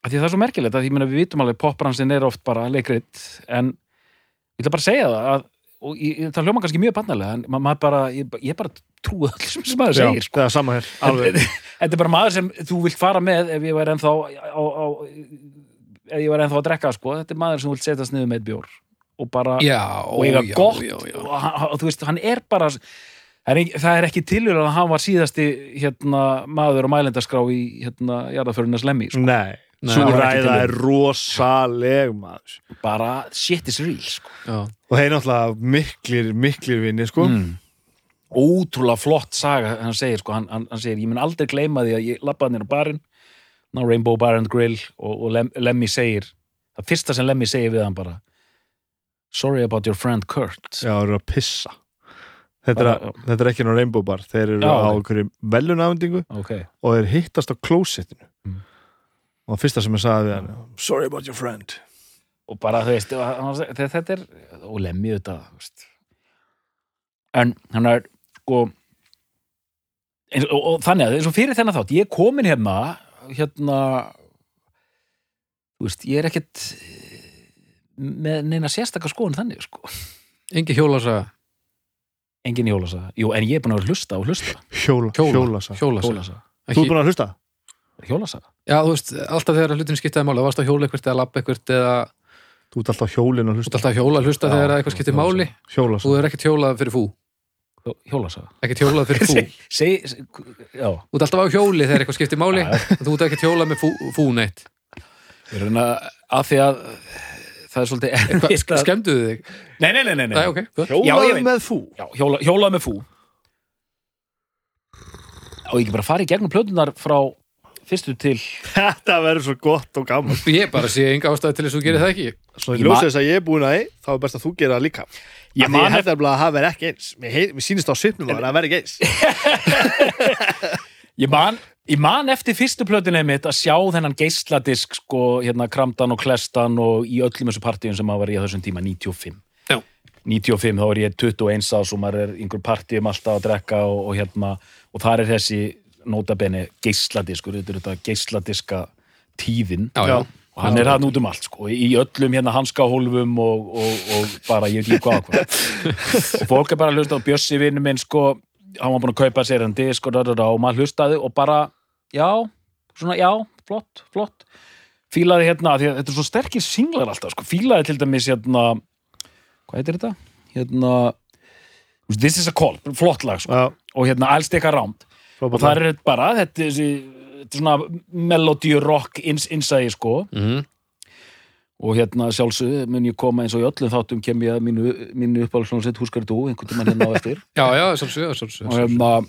að því það er svo merkilegt að því meina við vitum alveg popbransin er oft bara leikrit en ég ætla bara að segja það að, og ég, það hljóma kannski mjög bannalega en ma maður bara, ég, ég bara trúi öll sem sem maður segir sko. það er sama hér alveg þetta er bara maður sem þú vilt fara með ef ég væri ennþá á, á, ef ég væri ennþá að drekka sko. þetta er maður sem þú vilt setjast niður með bjór og bara, Já, og eiga já, gott já, já. og hann, hann- þú veist, hann er bara það er ekki, það er ekki tilhjör að hann var síðasti hérna, maður og mælendaskrá í hérna, jarðaförunas lemmi sko. Nei, svo það ræða er rosaleg maður bara shit is real sko. Og þeir náttúrulega miklir, miklir vinni sko mm. ótrúlega flott saga hann segir, sko, hann, hann, hann segir, ég mun aldrei gleyma því að ég labbaði nýra barinn ná Rainbow Bar and Grill og, og Lem, Lemmy segir það fyrsta sem Lemmy segir við hann bara sorry about your friend Kurt já, þeir eru að pissa þetta er, Bara- að, þetta er ekki ná Rainbow Bar þeir eru Já, á ok. einhverju velunafendingu ok, og þeir hittast á klósettinu. Og það fyrsta sem ég sagði við hann sorry about your friend. Og bara þú veist og hann- þetta er, og Lemmy þetta þú veist. en hann er sko eins, og, og þannig að eins og fyrir þennan þátt ég er komin hérna hérna þú veist, ég er ekkit með neina sérstaka skoðun þannig sko. Engi hjólasaga? Engin hjólasaga, jú, en ég er búin að hlusta og hlusta. Hjóla, Hjóla. hjólasa Hjólasaga. Hjólasaga, Þú ert búin að hlusta? Hjólasaga? Já, þú veist, alltaf þegar hlutin skiptaði máli, varst á hjóla eitthvað eða labba eitthvað eða Þú ert alltaf hjólin að þú ert hlusta. alltaf að hjóla að hlusta þegar eitthvað skiptir hjólasaga. máli. Hjólasa þú er ekkert hjólað fyrir fú. Hjó- hjólasaga? Ekkert hjólað fyrir fú. Seg, já, þú ert alltaf á hjóli þegar eitthvað skiptir máli. Þú ert ekkert hjólað með fú, fú neitt. Ég er að að því að það er svolítið erfitt að- skemmduðu þig? nei, nei, nei, nei, nei. Nei, ok, gott. Já, með fú. Já, hjóla, hjólað með fú. Og ég ekki bara fara í gegnum plötunar frá fyrstu til. Þetta verður svo gott og gaman. Ég bara sé enga ástæði til þess að þú gerir það ekki. Svo Ég ég man- þess að ég er búin að því þá er best að þú gera það líka. Ég ég held að það verði ekki eins. Mér, hei, mér sýnist á svipnum að það verði ekki eins. Ég man, ég man eftir fyrstu plötunni mitt að sjá þennan geisladisk sko, hérna Kramdan og Klestan og í öllum þessu partíum sem maður var í á þessum tíma 95 Já. 95 þá er ég 21 ás og maður er einhver partíum alltaf að drekka og, og hérna og þar er þessi notabene geisladiskur, þetta er þetta geisladiska tíðin. Já, já. og hann er hann út um allt sko, í öllum hérna hanskahólfum og, og, og bara ég veit ekki hvað, hvað. og fólk er bara að hlusta á Bjössi vinnu minn sko, hann var búin að kaupa sér hann disk og, da, da, da, og maður hlustaði og bara já, svona já, flott, flott. Fílaði hérna, því að þetta er svo sterkir singlar alltaf, sko, fílaði til dæmis hérna, hvað heitir þetta? hérna This is a call, flott lag sko. Og hérna I'll stick around og það er bara þetta, þessi, þetta er svona melody rock innsæði sko Mhm. og hérna sjálfsögðu mun ég koma eins og í öllum þáttum kem ég að mínu, mínu uppáhaldsjónsett húskar þú, einhvern tímann hérna á eftir já, já, sjálfsög, sjálfsög, og sjálfsög. hérna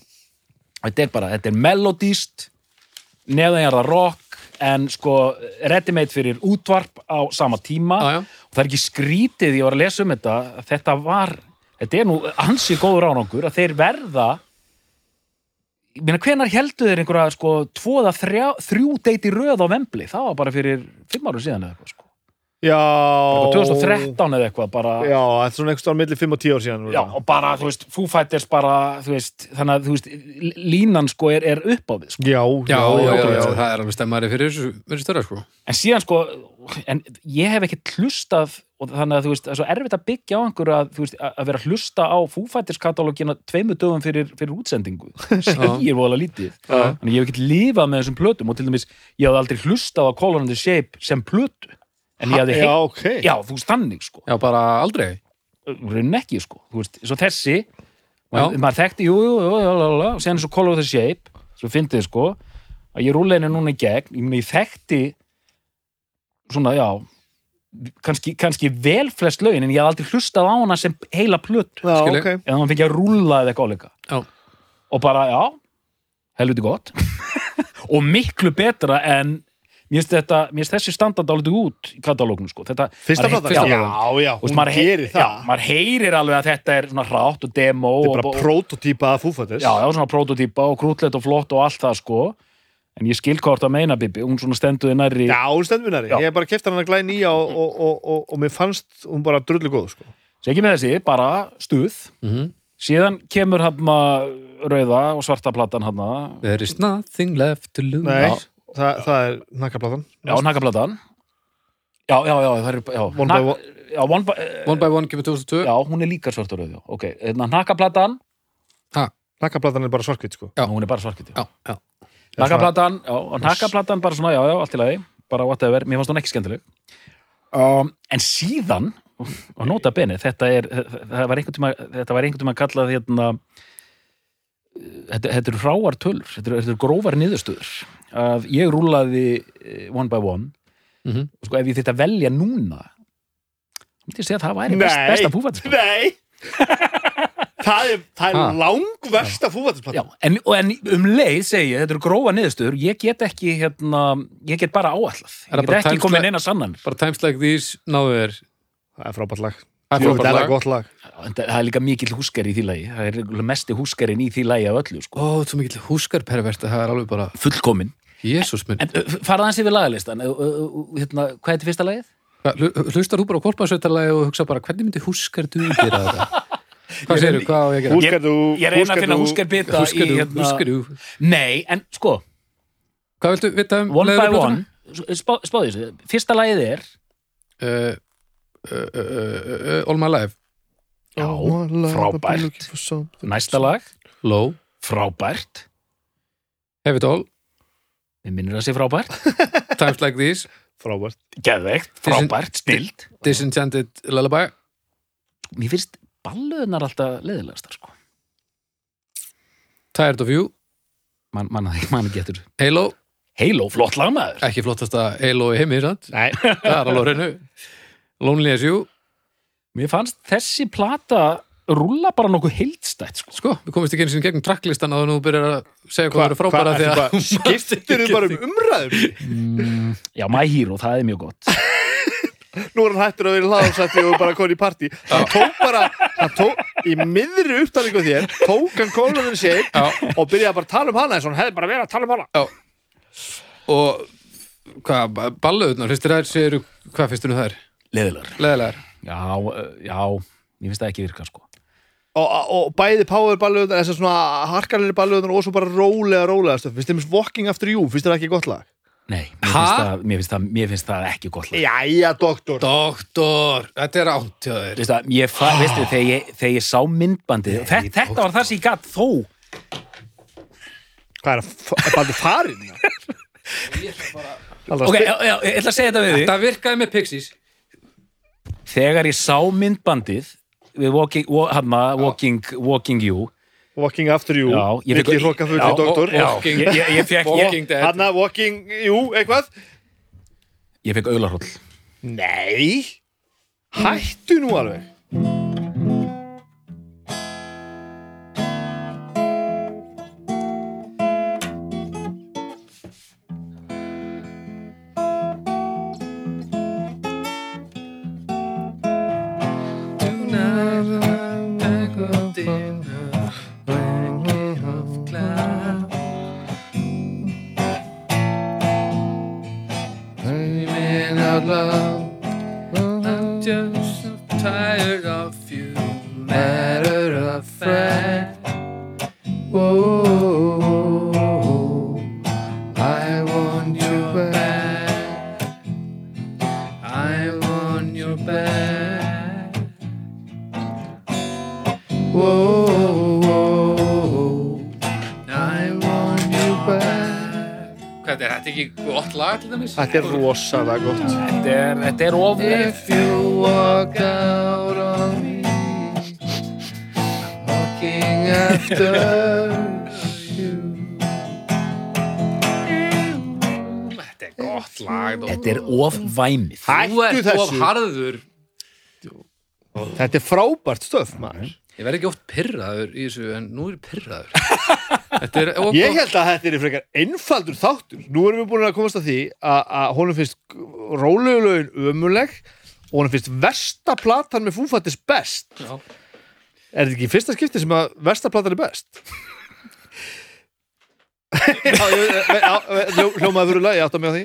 þetta er bara, þetta er melodíst neðanjarða rock en sko ready made fyrir útvarp á sama tíma já, já. og það er ekki skrítið, ég var að lesa um þetta þetta var, þetta er nú ansi góður árangur að þeir verða meina hvenar heldur þeir einhverja sko tvoða þrjá, þrjú deiti röð á Vembli, það var bara fyrir fimm árum síðan eða eitthvað sko, Já. Eitthvað 2013 eða eitthvað bara, Já, þetta er svona einhvers staðar milli 5 og 10 ár síðan Já, og bara, þú veist, Foo Fighters bara, þú veist, þannig að, þú veist, línan sko er, er upp á við, sko. já, Já, já, já, já, það er alveg stemmari fyrir þessu störa, sko. En síðan, sko, en ég hef ekki hlustað, og þannig að, þú veist, það er svo erfitt að byggja á einhverju að, þú veist, að vera að hlusta á Foo Fighters katalógina tveimu dögum fyrir, fyrir útsendingu. Segir voðalega lítið. Já. Þannig ég hef ekki lifað með þessum plötum og til dæmis, ég hafði aldrei hlustað á Color and the Shape sem plötu. En ég hafði Já, heitt, ok já, þú veist, þannig, sko. Já, bara aldrei. raunin ekki sko, þú veist, svo þessi maður, maður þekkti, jú, jú, jú, jú, jú, og séðan svo Color of the Shape svo fyndið sko, að ég henni núna í gegn, ég ég þekkti svona, já kannski, kannski vel flest lögin en ég hafði aldrei hlustað á hana sem heila plötu. Já, Skil ég. ok. Eða maður fengi að rúlla eða eitthvað álíka Já. og bara, já, helviti gott. Og miklu betra en mér finnst þetta, mér finnst þessi standard álítið út í katalógnu sko, þetta Fyrsta maður- platan? já, Já, já, Þú veist, hún maður hei- gerir það. Já, maður heyrir alveg að þetta er svona hrátt og demo Þetta er og, bara og, prototýpa af fúfættis já, já, svona prototýpa og krútlegt og flott og allt það sko en ég skil hvort að meina Bibi, hún svona stenduði nærri Já, hún stendur vinnari. Já. Ég hef bara keft hann að glæði nýja og, og, og, og, og mér fannst hún bara drullu góð, sko. ekki með þessi, bara stuð Mm síðan kemur hann rauða og svarta platan hann There is nothing left to lose. Nei. Já, það, það er nakkaplatan Já, nakaplatan Já, já, já, það er já, One by one. Já, one by, One by One kemur 2002 já, hún er líka svart og rauð. Ok, hérna, nakaplatan nakkaplatan er bara svarkvít sko Já. Hún er bara svarkvít Já, já, Nakaplatan, já, og nakaplatan bara svona, já, já, allt í lagi. Bara whatever, mér fannst hún ekki skemmtileg. Um, En síðan og nota beni, þetta er það var einhvern tíma, þetta var einhvern tíma kallað hérna þetta, þetta eru hráar tölur, þetta eru, þetta eru grófar niðurstöður. Að ég rúlaði eh, one by one. Mhm. og sko ef ég þetta velja núna þá myndi ég segja að það væri best, Nei. besta púfættispil Nei Það er, það er langversta Já, fútboltaplatan en, og en um leið segi ég, þetta eru grófa niðurstöður, ég get ekki hérna, ég get bara áallað Er ég get ekki like- neina sannanir. bara Times Like These náðu þér. Það er frábært lag. Það er er gott lag. Það er líka mikill húskari í því lagi. Það er mesti húskarin í því lagi af öllu sko. Ó, svo mikill húskarpervert að það er alveg bara fullkomin Jésús minn. En uh, fara aðeins yfir lagalistan. Hérna, hvað er þetta fyrsta lagið? Hlustar þú bara á korparsveitarlagi og hugsa bara hvernig myndi húskar þú gera þetta? Hvað segirðu, hvað á ég að gera? Húskarðu ég reyna að finna Húskar í þú, hérna, húskar þú? Nei, en sko, Hvað viltu vita um one by one. Spá, spáði þessu, fyrsta lagið er Uh, uh, uh, uh, uh, All My Life. Já, frábært. næsta lag, Low. Frábært. Have It All. Við minnir að sé frábært. Times Like These Frábært. Geðveikt, frábært, snild Disenchanted Lullaby. Mér finnst balluðnar alltaf leðilegastar sko. Tired of You. Man, man, man getur Halo. Halo, flott lagmaður Ekki flottasta Halo í heimi, sant? Nei. Það er alveg hreinu. Lonely as You. Mér fannst þessi plata rúlla bara nokkuð heildstætt sko. Sko, við komumst ekki einu sinni gegnum tracklistan að þú byrjar að segja hvað eru frábæra því að Skiptir þið bara um umræður? Mm, já, My Hero, það er mjög gott. Nú er hann hættur að vera hlaðarsætti og bara koni í partí. Hann tók bara hann tók, Í miðri upptalningu þér Tók hann kólunin sér Já. Og byrjaði bara að tala um hana eins og hann hefði bara verið að tala um hana. Og hvað, balluðunar, þér þær séu, hvað finnst þér nú þær? leðilegar. Já, já, mér finnst það ekki virka sko. Og, og bæði power balluðunar Þessar svona harkalinni balluðunar Og svo bara rólega, rólega stöf Finnst þið með Walking After You Finnst þið það ekki gott lag? nei, mér Ha? finnst, það, mér, finnst það, mér finnst það ekki gott lag Jæja, doktor Doktor, þetta er áttjöður Veist það, ég, fa- veistu, þegar, ég, þegar ég sá myndbandið og þetta, þetta var það sem ég gatt þó Hvað er það? Er baldur farin? ok, já, já, ég ætla að segja þetta við þig Það virkaði með Pixies þegar ég sá myndbandið við Walking, wa, hana, walking, walking You. Walking After You. Já, hróka Já, fyrir doktor Walking- ég, ég, ég fekk ég, Walking Dead. Hanna, Walking, jú, eitthvað? Ég fekk auðlarhóll Nei. Hættu nú alveg Þetta er rosalega gott. Þetta er, þetta er of If you walk out on me Walking after you. Þetta er gott lag þetta er of væmið. Þú ert of harður. Þetta er frábært stöf, maður. Ég verð ekki oft pyrraður í þessu en nú er ég pyrraður Ég held að þetta er frekar einfaldur þáttur. Nú erum við búin að komast að því að, að honum finnst rólegulögin ömuleg og honum finnst versta platan með fúfattis best. Já. Er þetta ekki fyrsta skipti sem að versta platan er best? já, ég- já, hljó- hljómaði fyrir lag, ég átt að með því.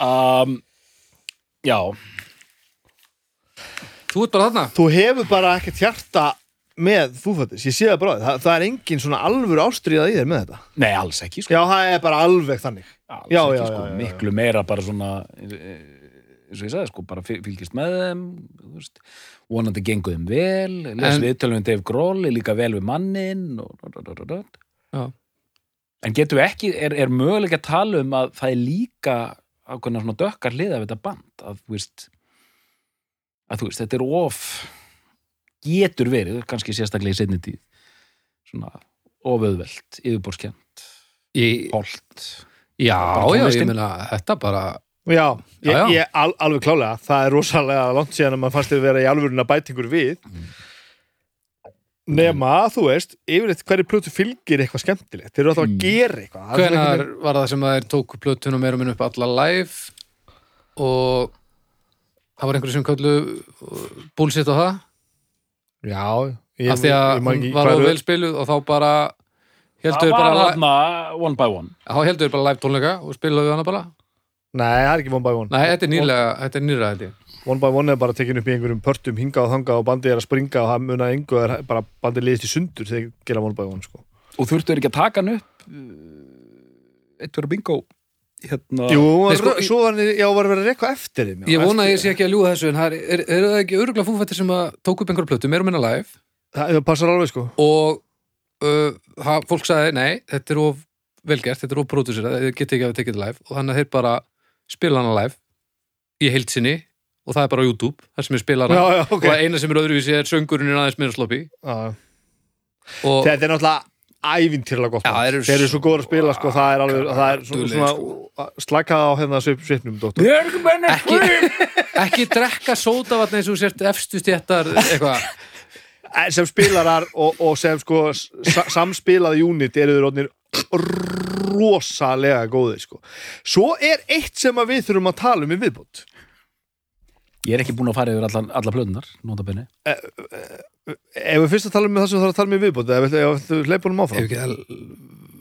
Um, já, Þú ert bara þarna. Þú hefur bara ekkert hjarta með fúfættis, ég sé það bara það, það er engin svona alvöru ástriða í þér með þetta Nei, alls ekki, sko já, það er bara alveg þannig Alls Já, ekki, já, sko. já, já, já. miklu meira bara svona eh, eins og ég sagði, sko, bara fyl- fylgist með þeim þú veist, vonandi gengur þeim vel les En- viðtölum við Dave Grohl líka vel við mannin og, og, og, og, og. Já. en getur við ekki er, er mögulega að tala um að það er líka ákveðna svona dökkar hliða við þetta band að þú veist að þú veist, þetta er of getur verið, kannski sérstaklega í seinni tíð svona ofauðvelt, yfirborskjönd Í, holt. Já, já, ég meina, þetta bara já, ég, Já, já. ég al, alveg klálega það er rosalega langt síðan að maður fannst þið vera í alvöruna bætingur við. Nema, þú veist yfirleitt hverju plötu fylgir eitthvað skemmtilegt þeir eru alltaf að Mm. gera eitthvað er Hvenar einhvern var það sem að þeir tóku plötunum meira minn upp alla live og það var einhverju sem köllu búlsitt á það já, ég, af því að ég man hún ekki var hvað á eru- vel spiluð og þá bara heldur það við bara, þarna one by one. Þá heldur við bara live tónleika og spiluðu hana bara. Nei, það er ekki one by one. Nei, þetta er nýlega, þetta er ég. One by one er bara tekin upp í einhverjum pörtum hinga og þanga og bandið er að springa og það muna engu er bara bandið liðist í sundur þegar þeir gera one by one sko. og þurftu ekki að taka hann upp uh, eitt verið bingo hérna Jú, Nei, var, sko, svo var, hann- já, var verið að rekka eftir þeim Ég vona að ég sé ekki að ljúga þessu en það er, er, er það ekki öruglega fúfættir sem að tóku upp einhverju plötu, meira og minna live? Það, það passar alveg sko. Og uh, það, fólk sagði, nei, þetta er of velgert, þetta er of pródusera, þið geti ekki að tekið þetta live. Og þannig að þeir bara spila hana live í heilsinni og það er bara á YouTube, þar sem ég spila hana. Já, já, og ok það eina sem er öðruvísi er söngurinn aðeins meira og þetta er náttúrulega ævintýrlega gott þeir eru eru svo góður að spila sko, það er alveg það er svona, svona slakað á hérna svip, svipnum ekki, ekki drekka sódavatn eins og sért efstu stjættar eitthvað. Eh, sem spilarar og, og sem sko sa, samspilaði unit eru þeir rosalega góðir sko. svo er eitt sem að við þurfum að tala um í viðbútt Ég er ekki búin að fara yfir allan, alla plöðunar nota benni ef við fyrst að tala um það sem við þarfum að tala um í viðbútt ef við hleypunum ef áfram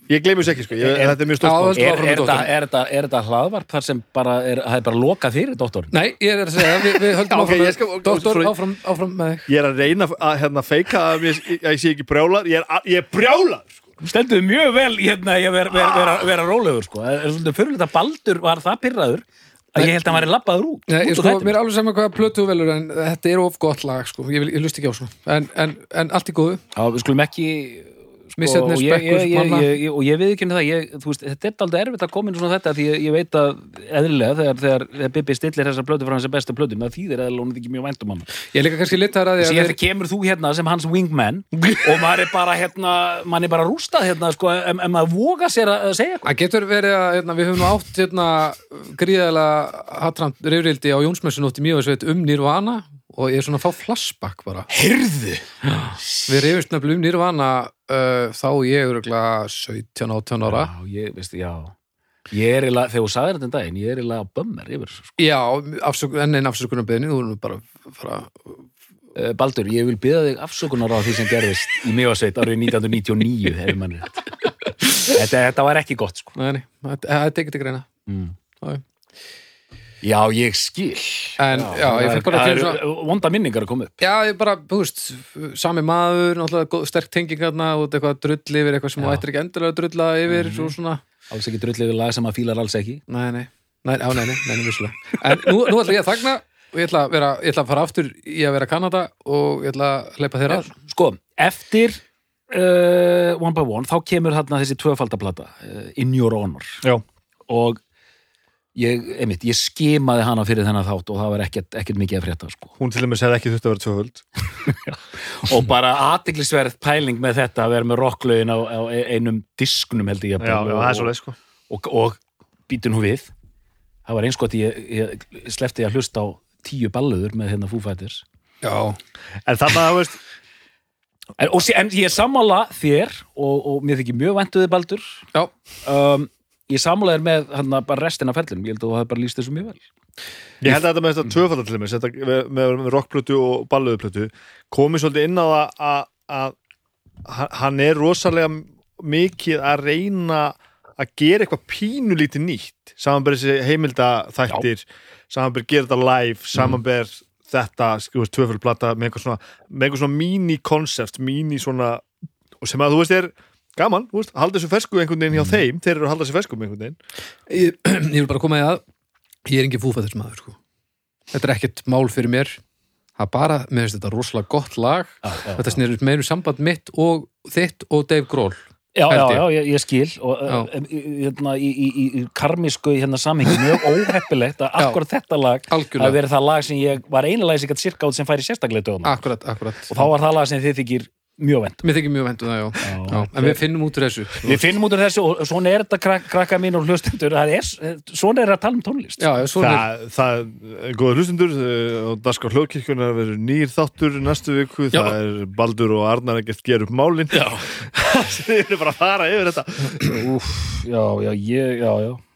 ég gleymi þess ekki sko, ég, Er- þetta er mjög stórt Er, er, þetta, er, þetta, er þetta hlaðvarp þar sem bara er, það er bara lokað fyrir doktor? Nei, ég er að segja, við, við höldum Já, ok, áfram ég skal- sorry. áfram, áfram með þig ég er að reyna að hérna, feika að ég, að ég sé ekki brjálar ég er, að- ég er brjálar sko. Þú stendur mjög vel hérna að vera, vera, vera, vera rólegur sko. Er svolítið fyrirlita Baldur var það pyrraður að ég held að hann væri labbaður út, Nei, ég út sko, mér er alveg saman hvað plötu velur en þetta er of gott lag, sko, ég, vil, ég lust ekki á svona en, en, en allt í góðu. Já, við skulum ekki sko, og, ég, ég, ég, og ég við ekki það ég, þú veist, þetta er aldrei erfitt að koma inn svona þetta því ég, ég veit að eðlilega þegar, þegar, þegar Bibi stillir þessar plötu frá hans besta plötu það þýðir eða hún ekki mjög væntum hann Ég líka kannski litar að því að þegar kemur þú hérna sem hans wingman og maður er bara hérna maður er bara rústað hérna sko ef maður voga sér að segja eitthvað. Það getur verið að hérna, við höfum átt hérna, gríðalega hatramt reyfrildi á Jónsmessunótt í Mjóðsveit um Nirvana og ég er svona að fá flashback bara Heyrðu! Við reyfist nefnilega um Nirvana uh, þá ég er örugglega 17-18 ára Já, ég, veist, já Ég er eiginlega, þegar þú sagðir þetta um daginn, ég er eiginlega bömmar yfir þessu sko. Já, afsök, enn einn afsökunarbeðni þú erum bara fara Uh, Baldur, ég vil byggja þig afsökunar á því sem gerðist í Mjóasveit árið 1999 ef mann rétt. þetta, þetta var ekki gott sko. Nei, þetta er ekki til greina mm. Já. Ég skil. En, já, ég fekk bara til svona- vonda minningar að koma upp. Já, ég bara, þú veist, sami maður náttúrulega góð- sterk tenging þarna og eitthvað drull yfir eitthvað sem þú Já. ættir ekki endilega að drulla yfir svo svona. Alls ekki drullið við lag sem að fílar alls ekki. Nei, nei, nei, á, nei, nei, nei, nei, vissulega. En nú, nú ætla ég að þagna og ég ætla að, vera, ég ætla að fara aftur í að vera Kanada og ég ætla að hleypa þér að. Sko, eftir uh, One by One, þá kemur þarna þessi tvöfaldaplata, uh, In Your Honor. Já. og ég, einmitt, ég skimaði hana fyrir þennan þátt og það var ekkert, ekkert mikið að frétta sko. hún til dæmis hefði ekki þurft að vera tvöföld. Og bara aðtiklisverð pæling með þetta að vera með rocklögin á, á einum disknum held ég já, já, það er og, svo leið sko. og, og býtu nú við. Það var eins gott ég, ég slefti að hlusta á tíu balluður með hérna Foo Fighters. Já, en þarna, þú veist, en, og, en ég er sammála þér og, og mér þykir mjög væntuði baldur. Já, um, ég sammála þér með hérna, bara restina af ferlinum, ég held að þú hafi bara líst þessu mjög vel. Ég held að þetta með þetta tvöfaldar til dæmis þetta með, með, rockplötu og balluðuplötu komið svolítið inn á að, að hann- hann er rosalega mikið að reyna að gera eitthvað pínulítið nýtt. Samanber þessi heimildaþættir samanber gera þetta live samanber þetta, sko, tvöfölplata með eitthvað svona, svona mini-koncept, mini svona og sem að þú veist er gaman, þú veist, halda þessu fersku einhvern veginn hjá þeim, þeir eru að halda þessu fersku með einhvern veginn. Ég, ég vil bara koma í að ég er engin fúfættis maður sko. þetta er ekkert mál fyrir mér. Það er bara, mér finnst þetta rosalega gott lag. Já, já, þetta snýður meður samband mitt og þitt og Dave Grohl Já, já, já, ég, ég skil. Og Já. uh, hérna, í, í, í, í karmisku hérna samhengi mjög óheppilegt að akkurat þetta lag algjörlega, verið það lag sem ég var sem gætt sirka út sem færi sérstaklega dögum akkurat, akkurat og þá var það lag sem þið þykir mjög vend mér þykir mjög vendu það, já. já. En við finnum út úr þessu. Við finnum út úr þessu og svona er þetta krak, krakka mín og hlustendur það er, svona er að tala um tónlist. Já, já, svona er Það, það er góða hlustundur uh, og Daskar hljóðkirkjunar verður nýr þáttur næstu viku, Já. það er Baldur og Arnar að gett gera upp málin. Já. Þið eru bara að fara yfir þetta. Úf, já, já, ég, já, já. Ja,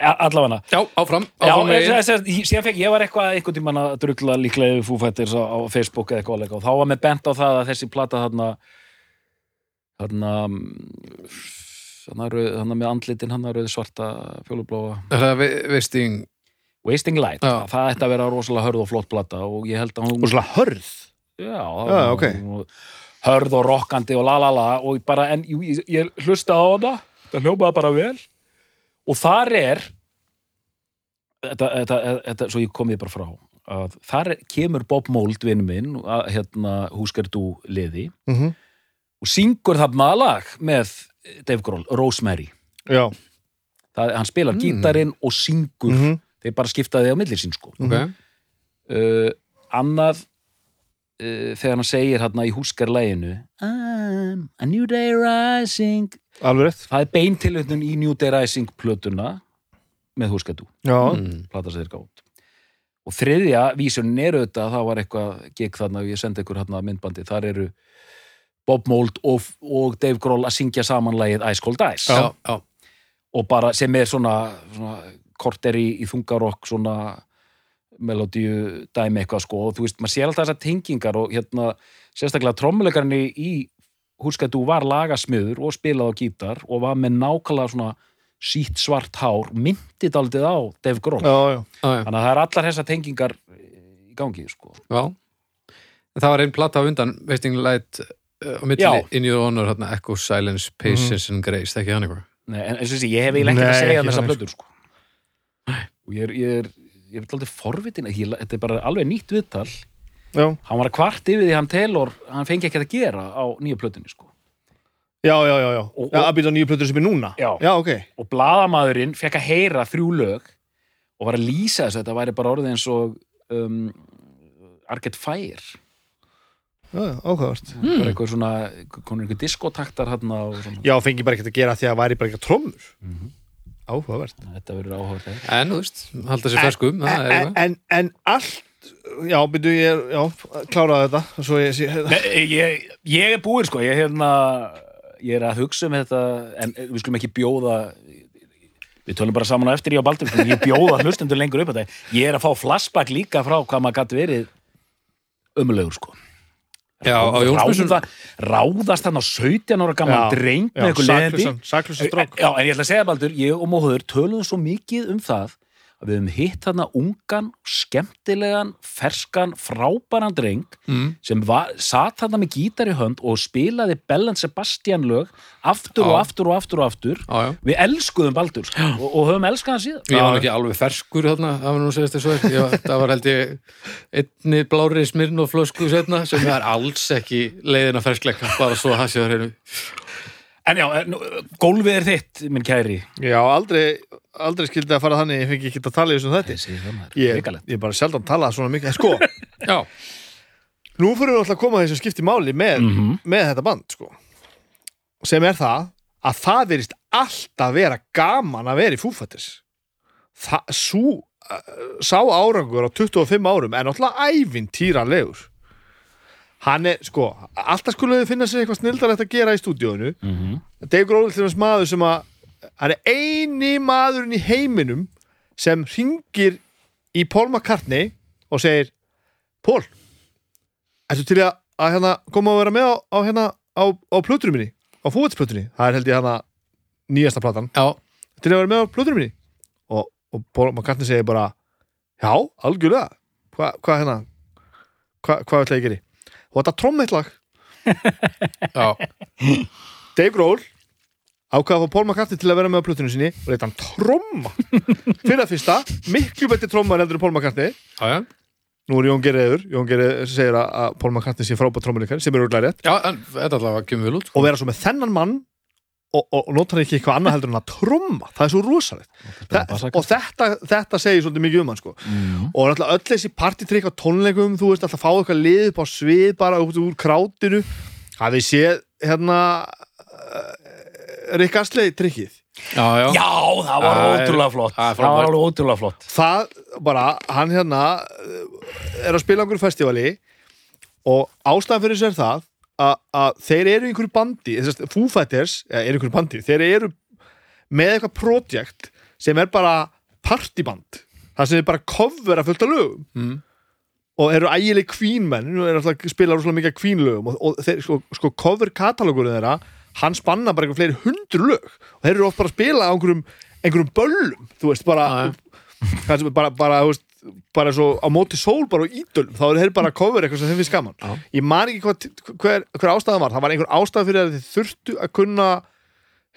allavega. Já, áfram, Já, áfram þess, þess, síðan fekk ég var eitthvað einhvern tímann að drulla líklega yfir fúfættir á, Facebook eða eitthvað og þá var með bent á það að þessi plata þarna þarna þarna, rauð, þarna með andlitin hann rauð svarta er ve- veisting Wasting? Light, Já. það ætti að vera rosalega hörð og flott plata og ég held að hún svona hörð? Já, Já, ok. og hörð og rokkandi og la la la og bara, en ég, ég hlusta á það það hljópaði bara vel og þar er þetta, þetta, þetta, svo ég kom ég bara frá að þar kemur Bob Mold vinnu minn, að, hérna húskar þú liði. Mm -hmm. og syngur þarna lag með Dave Grohl, Rosemary. Já. Það, hann spilar Mm. gítarinn og syngur. Mm -hmm. þeir bara skiptaði á millir sín sko. Ok, uh, annað uh, þegar hann segir hérna í húskarlæginu I'm a new day rising Alveg rétt. Það er beintilvöndun í New Day Rising plötuna með húskatú, Já, mm. plata sér gátt og þriðja vísunin er auðvitað það var eitthvað gig þarna og ég sendi ykkur hérna myndbandi, þar eru Bob Mold og, og Dave Grohl að syngja saman lagið Ice Cold Ice. Já, já, og bara sem er svona, svona korter í, í þungarokk svona melodíu dæmi eitthvað sko. Og þú veist, maður sér alltaf þessar tengingar og hérna sérstaklega trommuleikarinn í, í húskættu var lagasmiður og spilað á gítar og var með nákvæmlega svona sítt svart hár, myndið aldrei á Dave Grohl, þannig að það er allar þessar tengingar í gangi sko. Já. En það var einn plata á undan Wasting Light uh, á milli Já. In Your Honor, hérna, Echo, Silence, Patience and Grace, það ekki hann eitthvað? Nei, en eins og þessi, ég hef eiginlega ekki að Nei, segja þannig, plötur sko. Og ég er, ég er ég er aldrei forvitin, ég, þetta er bara alveg nýtt viðtal Já, hann var að kvart yfir því hann Taylor hann fengi ekki að gera á nýju plötunni sko. já, já, já, já. Og- Já, að býta nýju plötur sem er núna Já. já ok og blaðamaðurinn fekk að heyra þrjú lög og var að lýsa þess að þetta væri bara orðið eins og um, Arcade Fire Já, já, áhugavert mm. bara eitthvað svona, konur einhver diskotaktar og Já, fengi bara ekkert að gera því að væri bara ekki trommur Mhm. Áhugavert þetta verður áhuga En, þú veist, halda sér ferskum það er en, eitthvað en, en allt Já, byrju ég, já, kláraði þetta Svo ég sé Nei, ég, ég er búinn sko ég, hérna, ég er að hugsa um þetta en við skulum ekki bjóða við tölum bara saman á eftir ég á Baldur ég bjóða hlustendur lengur upp þetta. Ég er að fá flashback líka frá hvað maður gæti verið ömulegur sko. Já, Ráða, ráðast hann á 17 ára gammal dreng með eitthvað leðandi en ég ætla að segja Baldur, ég og Móður töluðum svo mikið um það að við höfum hitt þarna ungan, skemmtilegan, ferskan, frábæran dreng mm. sem var, satt þarna með gítar í hönd og spilaði Bell and Sebastian lög aftur og aftur og aftur og aftur. Já, já. Við elskuðum Baldur sko, og, og höfum elskað hann síðan. Ég var ekki alveg ferskur þarna, það var nú segist þess að ég, það var held ég einni blári smirn og flösku setna sem er alls ekki leiðina ferskleika, bara svo að það sé það reynu. En já, en, gólfið er þitt, minn kæri. Já, aldrei, aldrei skildi að fara þannig Ég fengi ekki að tala í þessum þetta Ég Ég, ég bara sjaldan tala svona mikið En Sko, Já, nú fyrir við alltaf að koma sem skipti máli með, Mhm. með þetta band sko. sem er það að það verist alltaf vera gaman að vera í fúfættis það, sú, sá árangur á 25 árum er náttúrulega ævintýralegur hann er, sko, alltaf skulum við finna sér eitthvað snildarlegt að gera í stúdíónu Mhm. Dave Grohl til þess maður sem að hann er eini maðurinn í heiminum sem ringir í Paul McCartney og segir Paul, ertu til að, að hérna, koma að vera með á, á, hérna, á, á plöturum minni á fúvöldsplötunni, það er held ég hérna nýjasta platan, já, til að vera með á plöturum minni? Og, og Paul McCartney segir bara já, algjörlega. Hvað hva, hérna, hva, hvað ætla ég að gera? í? Og þetta trommeitt lag Já, Dave Grohl ákvaða að fá Paul McCartney til að vera með á plötunum sinni og leita hann tromma. Fyrir að fyrsta, miklu betri tromma en heldur en Paul McCartney. Já, já. Nú er Jón Geirður, Jón Geirður segir að- Paul McCartney sé frábært trommuleikar sem er úrlega rétt. Já, en þetta allavega kemur vel út sko. og vera svo með þennan mann og, og, og notar ekki eitthvað annað heldur en að tromma það er svo rosalegt. Og þetta, þetta segir svolítið mikið um hann sko. mm. og náttúrulega öll þessi partitrykk á tónleikum þú veist alltaf fá eitthvað lið upp á svið bara út úr krátinu. Hafið séð hérna uh, Rick Astley trykkið Já, já, Já, það var ótrúlega flott. það er Það var alveg ótrúlega flott. Það bara, hann hérna uh, er að spila einhverju festivali og ástæðan fyrir sér það að, þeir eru einhverju bandi Foo Fighters, eða eru í einhverju bandi þeir eru með eitthvað projekt sem er bara partyband það sem er bara cover að fullta lögum. Mm. og eru ægileg kvínmenn nú er spila rosalega mikið kvínlögum og, og þeir, sko, sko cover katalógurinn þeirra hann spanna bara einhver fleiri hundru lög. Og þeir eru oft bara að spila á einhverjum, einhverjum böllum, þú veist, bara bara, bara, þú veist bara svo á móti sól bara á ídölum þá eru þeir bara að cover eitthvað sem þeim finnst gaman. Já. ég man ekki hvað, hver, hver ástæðan var. Það var einhver ástæð fyrir að þið þurftu að kunna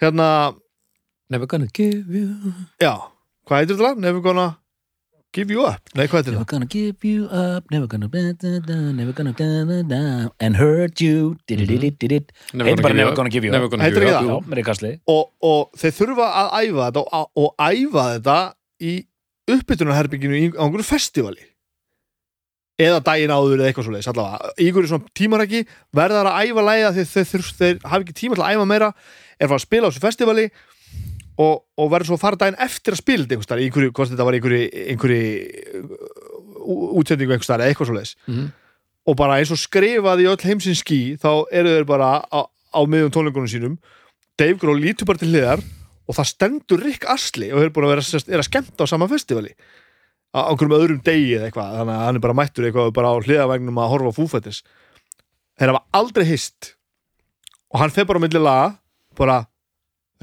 hérna, Never gonna give you já. Hvað heitir þetta? Never gonna give you up. Nei, hvað heitir Never þetta? gonna give you up. Never gonna da, da, da, Never gonna da, da, da, And hurt you. Didididididid Never Heitir bara give you Never up. gonna give you Never up gonna Heitir give you ekki up, Já, jú. með Ríkasli og, og þeir þurfa að æfa þetta og, og æfa þetta í uppbytunarherbygginu í einhverju festivali. Eða daginn áður eða eitthvað svo leiðis allavega, í einhverju svona tímaræki verðar að æfa læða þegar þeir, þeir, þeir hafa ekki tíma til að æfa meira er að spila á þessu festivali og, og verður svo að fara daginn eftir að spila þetta í einhverju, hvort þetta var einhverju, einhverju ú- útsendingu einhvers staðar eða eitthvað svo leiðis Mhm. og bara eins og skrifað í öll heimsins skí þá eru þeir bara á, á miðjum tónleikunum sínum. Dave Grohl lítur bara til hliðar og það stendur Rick Astley og þeir búin að vera er að skemmta á sama festivali. Á einhverjum öðrum degi eða eitthvað þannig að hann er bara mættur eitthvað bara á hliðavægnum að horfa fúfættis þeir hafa aldrei hist. Og hann fer bara á milli laga bara,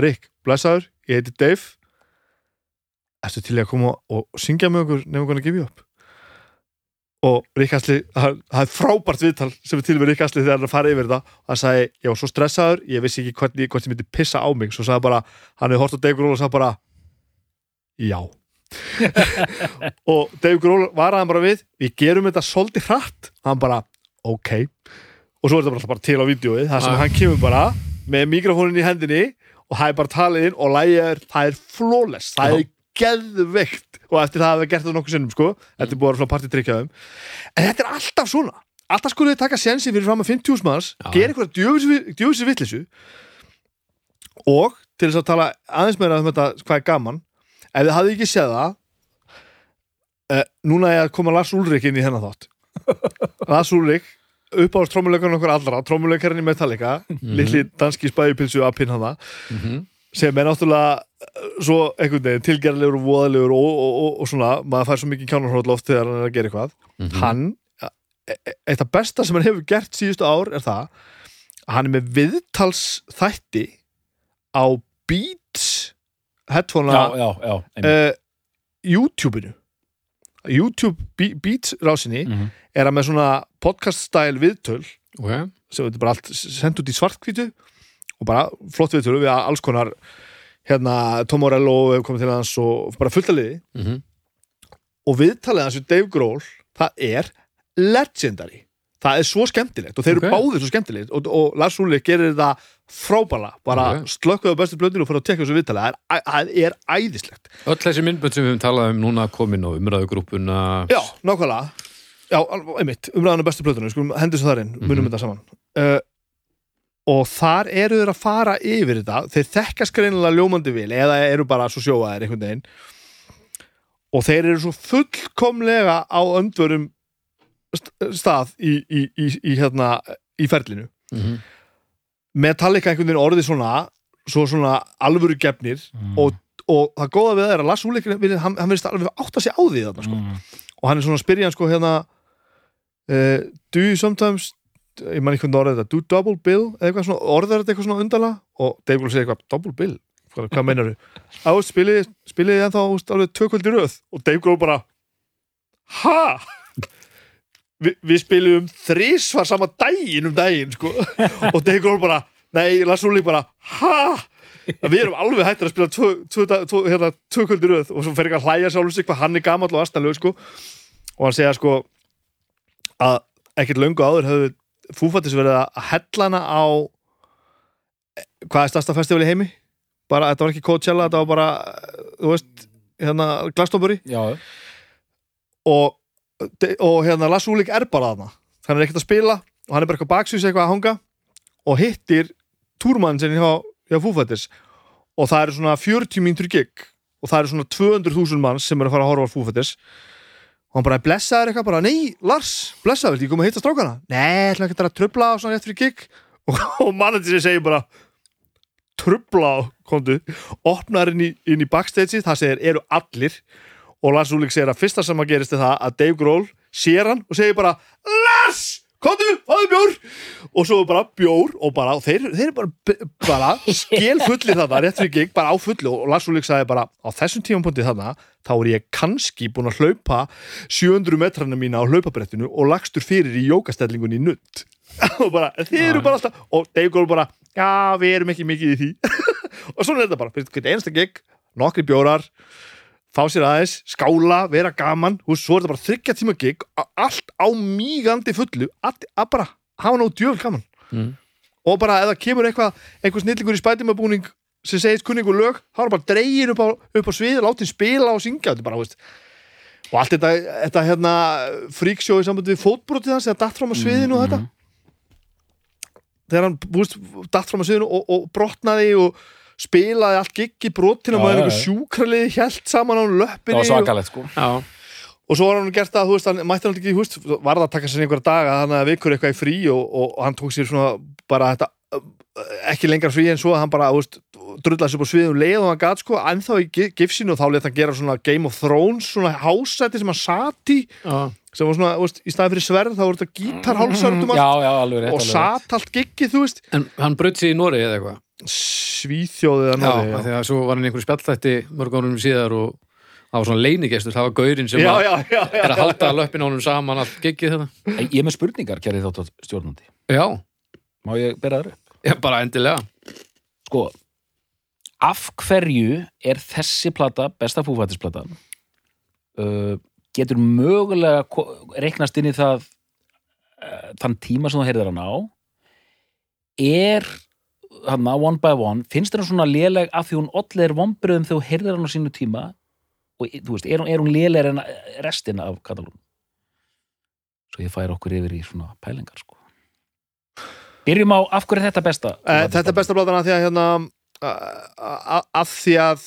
Rick, blessaður ég heiti Dave. Ertu til að koma og syngja með okkur nefnum konar give you up og hann- það er frábært viðtal sem er til með Rick Astley þegar hann er að fara yfir og hann sagði, ég var svo stressaður ég vissi ekki hvernig, hvort ég myndi pissa á mig. Svo sagði bara, hann hefði hort á Dave Grohl og sagði bara já. Og Dave Grohl var hann bara við við gerum þetta svolítið hratt. Hann bara, ok. Og svo er þetta bara, bara til á vídjói þar sem Ah. hann kemur bara með mikrofónin í hendinni og það er bara talið inn og lægið er, það er flawless, það er geðveikt og eftir það hafa gert það nokkuð sinnum sko. Þetta er búið að vera svona partitrykjaðum en þetta er alltaf svona. Alltaf skulle þið taka sensi fyrir fram að 50 manns gera eitthvað djöfisir vittlisu og til þess að tala aðeins meira um þetta hvað er gaman ef þið hafið ekki séð það uh, núna er að koma Lars Ulrik inn í hennar þátt. Lars Ulrik uppáðast trómuleikarinn okkur allra trómuleikarinn í Metallica litli danski spæjupilsu að pinna það. Mhm. Sem er náttúrulega uh, svo einhvern veginn tilgerðlegur og voðalegur og, og, og, og svona, maður fær svo mikið kjánarhóðloft þegar hann er að gera eitthvað Mhm. hann, e- e- eitt af besta sem hann hefur gert síðustu ár er það að hann er með viðtals þætti á Beats headphone Já, já, já einmitt. uh, YouTube-inu YouTube Be Beats rásinni Mhm. er hann með svona podcast-style viðtöl Ok, sem þetta bara allt sendt út í svartkvítu og bara flott viðtölu við alls konar hérna Tom Morello hefur komið til hans og bara fullt að liði. Mhm. og viðtalið hans við Dave Grohl það er legendary. Það er svo skemmtilegt og þeir eru Ok. báðir svo skemmtilegt og, og Lars Úlrik gerir það frábæla bara Ok. slökkuðu bestu blöndinu og fyrir að tekja þessu viðtalið það er, er æðislegt. Öll þessi myndbönd sem við höfum talað um núna komin á umræðugrúpuna Já, nákvæmlega. Já, einmitt, umræðan á bestu skulum hendur svo þar inn, munum Mhm. þetta saman. Uh, og þar eru þeir að fara yfir þetta, þeir þekkast greinilega ljómandi vil, eða eru bara svo sjóaðir einhvern veginn og þeir eru svo fullkomlega á öndvörum st- stað í, í, í, í hérna í ferlinu Mhm. Metallica einhvern veginn orðið svona svo svona alvöru gefnir Mm. og, og það góða við það er að Lars Úlik hann, hann verðist alveg átt að sé á því þarna sko Mm. og hann er svona að spyrja hann sko hérna uh, do you sometimes ég man ekki hvernig orðið þetta, do double bill eða eitthvað svona, orðið þetta eitthvað svona undala og Dave Grohl segir eitthvað, double bill hvað, hvað meinar þú? Á, spilið, spilið ennþá alveg tvö kvöldi röð og Dave Grohl bara ha? vi, við spilum þrísvar sama daginn um daginn sko. og Dave Grohl bara nei, Lars Ulrik bara ha við erum alveg hættir að spila tvö, tvö, tvö, hérna, tvö kvöldir röð og svo fer ekki að hlæja sjálfur sig hvað hann er gamall og astanlegu sko. og hann segja sko að ekkert löngu áður hefðu fúfattis verið að hella hana á hvað er stærsta festival í heimi? Bara, þetta var ekki Coachella, þetta var bara þú veist, hérna Glastonbury. Og, og hérna Lars Úlik er bara þarna. Hann er ekkert að spila og hann er bara eitthvað baksvís eitthvað að hanga og hittir túrmann sinni hjá, hjá Fúfættis og það eru svona 40 mínútur gig og það eru svona 200.000 manns sem eru að fara að horfa á Fúfættis og hann bara blessaður eitthvað? Bara, nei, Lars, blessaður, viltu ég koma að hitta strákana? Nei, ætla ekki að tröfla á svona fyrir gig. Og, og mannandi segir bara tröfla á, komdu. Opnar inn í, inn í backstage það segir, eru allir? Og Lars Úlik segir að fyrsta sem að gerist er það að Dave Grohl sér hann og segir bara Lars, komdu, fáðu bjór. Og svo bara bjór og bara og þeir, þeir bara, bara skil fullir þarna, rétt fyrir gig, bara á fullu. Og Lars Úlik sagði bara, á þessum tímapunkti þarna þá er ég kannski búin að hlaupa 700 metrana mína á hlaupabrettinu og lagstur fyrir í jókastellingunni nutt og bara, þeir eru bara alltaf og Dave Grohl bara, já, við erum ekki mikið í því. Og svona er þetta bara, einasta gig nokkri bjórar fá sér aðeins, skála, vera gaman. Veist, svo er þetta bara þryggja tíma gig allt á mýgandi fullu. Að, að bara hafa nóg djöfl gaman. Mm. og bara ef það kemur eitthvað eitthvað snillingur í spætimabúning sem segist kunningu lög, þá er bara dregin upp á, upp á svið, látið spila og syngja. Bara, og allt þetta, þetta hérna, fríksjói sambandi við fótbrotið hans, eða datt fram á sviðinu og þetta. Þegar hann, þú veist, datt fram á sviðinu og, og brotnaði og spilaði allt giggi brotin og Já, maður einhver sjúkraliði hjælt saman á það löppinni var og, svakalegt sko. Já, og svo var hann gert það, þú veist, hann mætti hann ekki, þú veist, var það að taka sér einhverja daga þannig að vikur eitthvað í frí og, og, hann tók sér svona bara þetta ekki lengra frí en svo að hann bara, þú veist, drullaði sér upp á sviðum leið og hann gat sko, ennþá í gi- gifsinu og þá let hann gera svona Game of Thrones svona hásæti sem hann sat í já, sem var svona, þú veist, í staði fyrir sverð þá voru þetta gítarhálsördum Já, já, alveg rétt og alveg rétt. sat allt giggið, þú veist. En hann braut sig í Nóri eða eitthvað Svíþjóðið að Já, náði, af því að svo var hann einhverju spjallþætti mörg árum síðar og það var svona leinigestur, það var gaurinn sem já, að- já, já, já, er að halda löppin ánum saman allt giggið þetta. En Ég er með spurningar, kærið þátt stjórnandi Já, Má ég bera það upp? já, bara endilega. Sko, af hverju er þessi plata besta fúfættisplata? Uh, getur mögulega reiknast inn í það uh, þann tíma sem þú heyrðir hann á er hann one by one, finnst hann svona léleg af því hún ollir vombriðum þegar þú heyrðir hann á sínu tíma og þú veist, er hún, er hún léleg en restina af katalónum svo ég fær okkur yfir í svona pælingar sko Byrjum á, af hverju er þetta besta? Eh, Þetta er besta platan að því að hérna að því að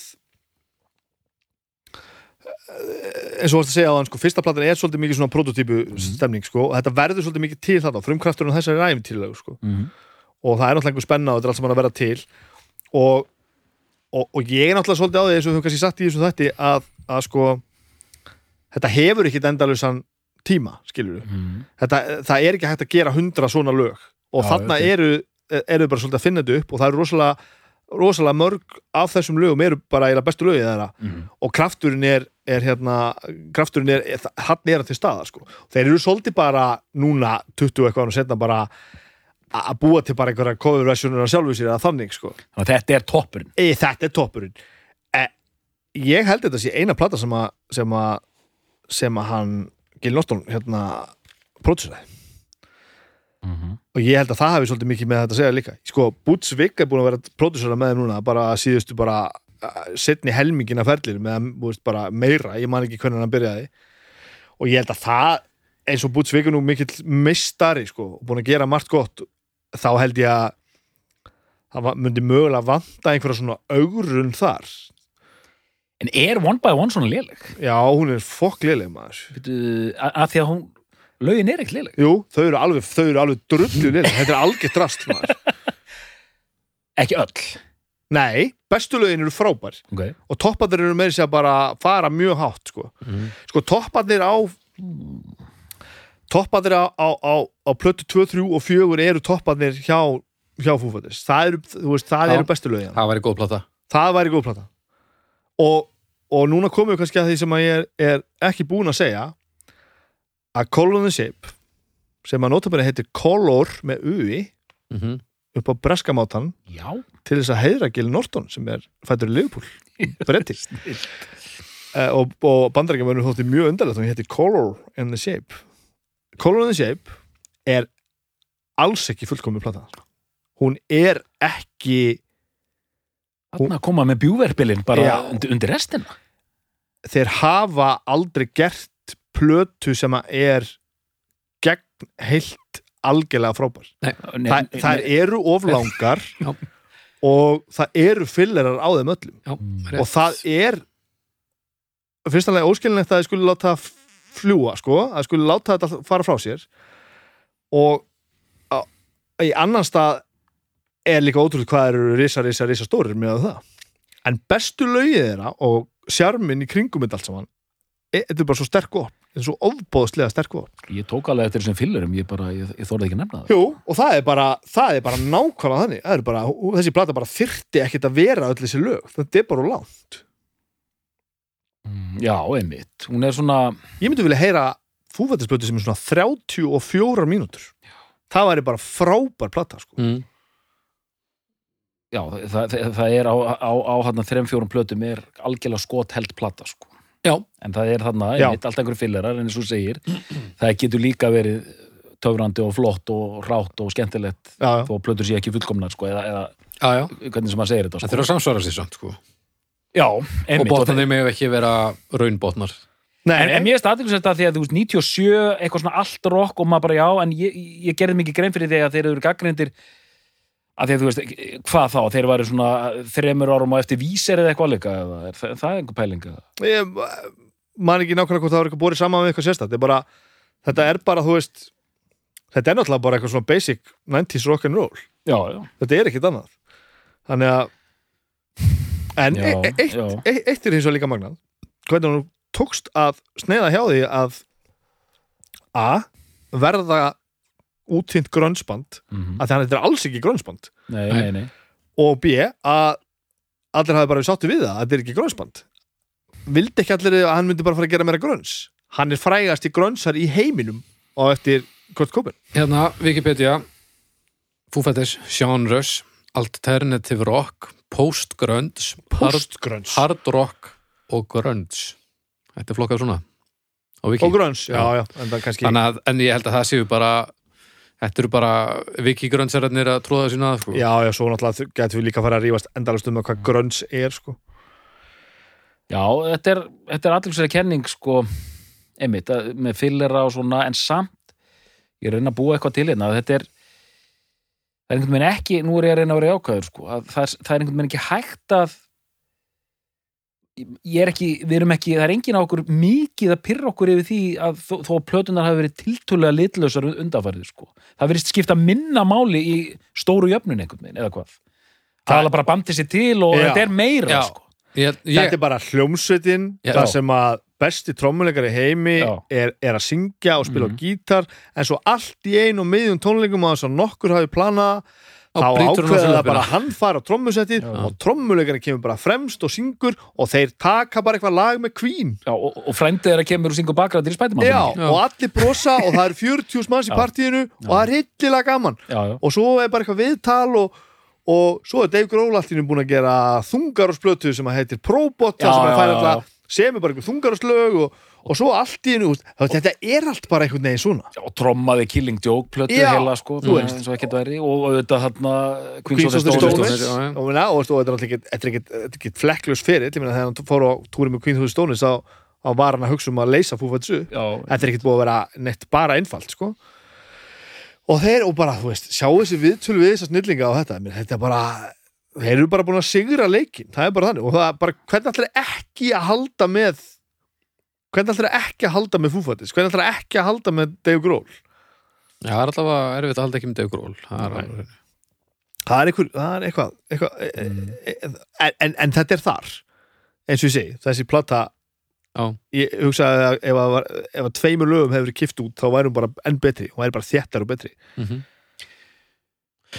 eh, eins og varst að segja á þann sko, fyrsta platan er svolítið mikið svona prototípu stemning sko, og þetta verður svolítið mikið til þetta frumkrafturinn þessari til sko. Mhm. Og það er náttúrulega einhver spenna og þetta er allt saman að vera til og, og, og ég er náttúrulega svolítið á því eins og þú kannski sagt í þessu þætti að, að sko þetta hefur ekkit endalusan tíma skilur við Mhm. þetta, það er ekki hægt að gera hundra svona lög og Já, þarna eru, eru bara svolítið að finna þetta upp og það eru rosalega, rosalega mörg af þessum lögum eru bara eiginlega bestu lögið þeirra Mhm. og krafturinn er, er hérna, krafturinn er, hann er hann til staða sko. þeir eru svolítið bara núna 20 eitthvað og setna bara að búa til bara einhverja coverversionur af sjálfu sér eða þannig sko. Þannig að þetta er toppurinn. E, þetta er toppurinn. E, ég held þetta sé eina plata sem að sem að, sem að hann Gil Norton hérna próduseraði Mhm. og ég held að það hafi svolítið mikið með þetta að segja líka. Sko, Boots Vig er búin að vera pródusera með núna bara síðustu bara uh, setni helmingin af ferlir með veist, bara meira, ég man ekki hvernig hann byrjaði. Og ég held að það eins og Boots Vig er nú mikill mistari sko, og búin að gera margt gott þá held ég að það myndi mögulega vanta einhverja svona augrun þar. En er One by One svona léleg? já, hún er fokklileg maður. Bíddu, að að því að hún lögin er ekki léleg. Jú, þau eru alveg, þau eru alveg drullu lileg þetta er algjör drast maður. Ekki öll? Nei, bestu lögin eru frábær. Okay. og topparnir eru með þess að bara fara mjög hátt sko, Mhm. sko topparnir á topparnir á, á, á, á plötu 2, 3 og 4 eru topparnir hjá, hjá Fúfættis það eru, veist, það eru bestu lögin. Það væri góð plata. það væri góð plata. Og, og núna komum við kannski að því sem að ég er, er ekki búin að segja að Call on the Shape sem að notabæri heitir Color með UI Mhm. upp á breskamátan Já, til þess að heiðra Gil Norton sem er fættur í Liverpool bretti uh, og, og bandarækjumönnum þótti mjög undarlegt hún heitir Color in the Shape Color in the Shape er alls ekki fullkomið plata. Hún er ekki þarna koma með bjúverbilinn bara Já. undir, restina. Þeir hafa aldrei gert plötu sem að er gegn heilt algjörlega frábær. Nei, Þa, nei, þær eru oflangar og það eru fillerar á þeim öllum. Já, og það er fyrstanlega óskilinlegt að þið skulle láta það fljúa sko, að skulle láta þetta fara frá sér. Og á, í annan stað er líka ótrúlega hvað eru risa, risa, risa stórir með það. En bestu lögið þeirra og sjarminn í kringum þetta allt saman e- þetta er bara svo sterk op þetta er svo ofbóðslega sterk op ég tók alveg eftir þessum fillerum ég, bara, ég, ég þorði ekki að nefna það. Jú, og það er bara, það er bara nákvæmlega þannig. Er bara, þessi plata bara þyrti ekkert að vera öll þessi lög, þetta er bara langt já, einmitt, hún er svona ég myndi vilja heyra fúfættisblötu sem er svona 34 mínútur það væri bara frábær plata sko. Mm. já, það, það, það er á, á, á hann þrem fjórum plötum er algjörlega skot held plata sko. Já. en það er þarna, Já. einmitt, allt einhverju fillerar en eins og segir, það getur líka verið töfrandi og flott og rátt og skemmtilegt já, já. þó að plötur sé ekki fullkomnar sko, eða, eða Já, já. hvernig sem maður segir þetta Það sko. þurfa að samsvara sér samt, sko. Já, Og einmitt og botnarnir með ekki vera raunbotnar. Nei, En, en mér er staðinlega þetta því að þú veist 97, eitthvað svona allt rock og maður bara já, en ég, ég gerði mikið grein fyrir því að þeir eru gaggrindir að því að þú veist, hvað þá, þeir væri svona þremur árum á eftir vísir eða eitthvað líka, eða er það, það er einhver pæling ég man ekki nákvæmlega hvort það var eitthvað borið saman með eitthvað sérstætt þetta er bara, þetta er bara, þú veist þetta er náttúrulega bara eitthvað svona basic 90s rock and roll, Já, já, þetta er ekkit annað. Þannig að en Já, e e eitt, já. e eitt er hins vegar líka magnað. Hvernig hún tókst að sneiða hjá því að a, verða útýnt grönsband mm að þannig þetta er alls ekki nei og b, að allir hafi bara við sáttu við það, að þetta er ekki grönsband vildi ekki allir að hann myndi bara fara að gera meira gröns hann er frægast í grönsar í heiminum og eftir Kurt Cobain. Hérna, Wikipedia, Foo Fighters, genres, alternative rock, post-grunge, hard, postgröns hard rock og grunge. Þetta er flokkað svona og gröns, já, já, en það kannski að, en ég held að það séu bara, þetta eru bara Wiki-grunnsararnir að tróða sína að, sko. já, já, svo náttúrulega getum við líka að fara að rífast endalast um að hvað gröns er sko. Já, þetta er, þetta er aðeinslega kenning sko, einmitt, að, með fillera og svona, en samt ég að reyna að búa eitthvað til hérna, að þetta er það er einhvern veginn ekki, nú er ég að reyna að vera jákvæður sko, að það, það er einhvern veginn ekki hægt að ég er ekki, við erum ekki það er enginn á okkur mikið að pyrra okkur yfir því að þó, þó að plötunar hafi verið tiltölulega litlausar undanfærið sko. það verið skipta minna máli í stóru jöfnun einhvern veginn, eða hvað það er bara bandið sér til og Já. þetta er meira Já. sko. Ég, þetta ég, er bara hljómsveitin það sem að besti trommuleikari heimi er, er að syngja og spila Mhm. á gítar en svo allt í einu og miðjum tónleikum að þess að nokkur hafi planað Þá ákveða það bara að hann fara á trommusettið og trommuleikari kemur bara fremst og syngur og þeir taka bara eitthvað lag með Queen Já, og, og frændið er að kemur og syngur bakgræðir í spætumann Já, Já. og allir brosa og það eru 40 manns í Já. partíinu og það er hildilega gaman já, já. og svo er bara eitthvað viðtal og, og svo er Dave Grohl alltaf búin að gera þungarúsblötu sem að heitir Probot sem að færa já, alltaf semur bara eitthvað þungarúslög og, og svo allt í veist, þetta er allt bara einhvern veginn svona. Já, og trommaði Killing Joke plötu heila sko, þú veist. eins og ekkert væri og auðvitað þarna Queens of the Stones, og, þetta er alltaf ekki, þetta er ekki, þetta er ekki flekklust fyrir ég meina þegar hann fór á túri með Queen of the Stones þá, þá var hann að hugsa um að leysa fúfætsu Já, þetta er ekkert búið að vera neitt bara einfalt sko. og þeir og bara, þú veist, sjá þessi viðtölu við þessar snillinga og þetta, þetta er bara þeir eru bara búin að sigra leikin það er bara þannig og það er bara, hvernig ætlar ekki að halda með hvernig ætlar ekki að halda með fúfætis hvernig ætlar ekki að halda með Dave Grohl Já, það er alltaf erfitt að halda ekki með Dave Grohl. Það er það er, einhver, það er eitthvað, eitthvað Mm. e, e, en, en, en þetta er þar eins og ég segi, þessi plata Já. ég hugsaði að ef að, var, ef að tveimur lögum hefur verið kift út þá hún bara enn betri, hún væri bara þéttar og betri Mhm.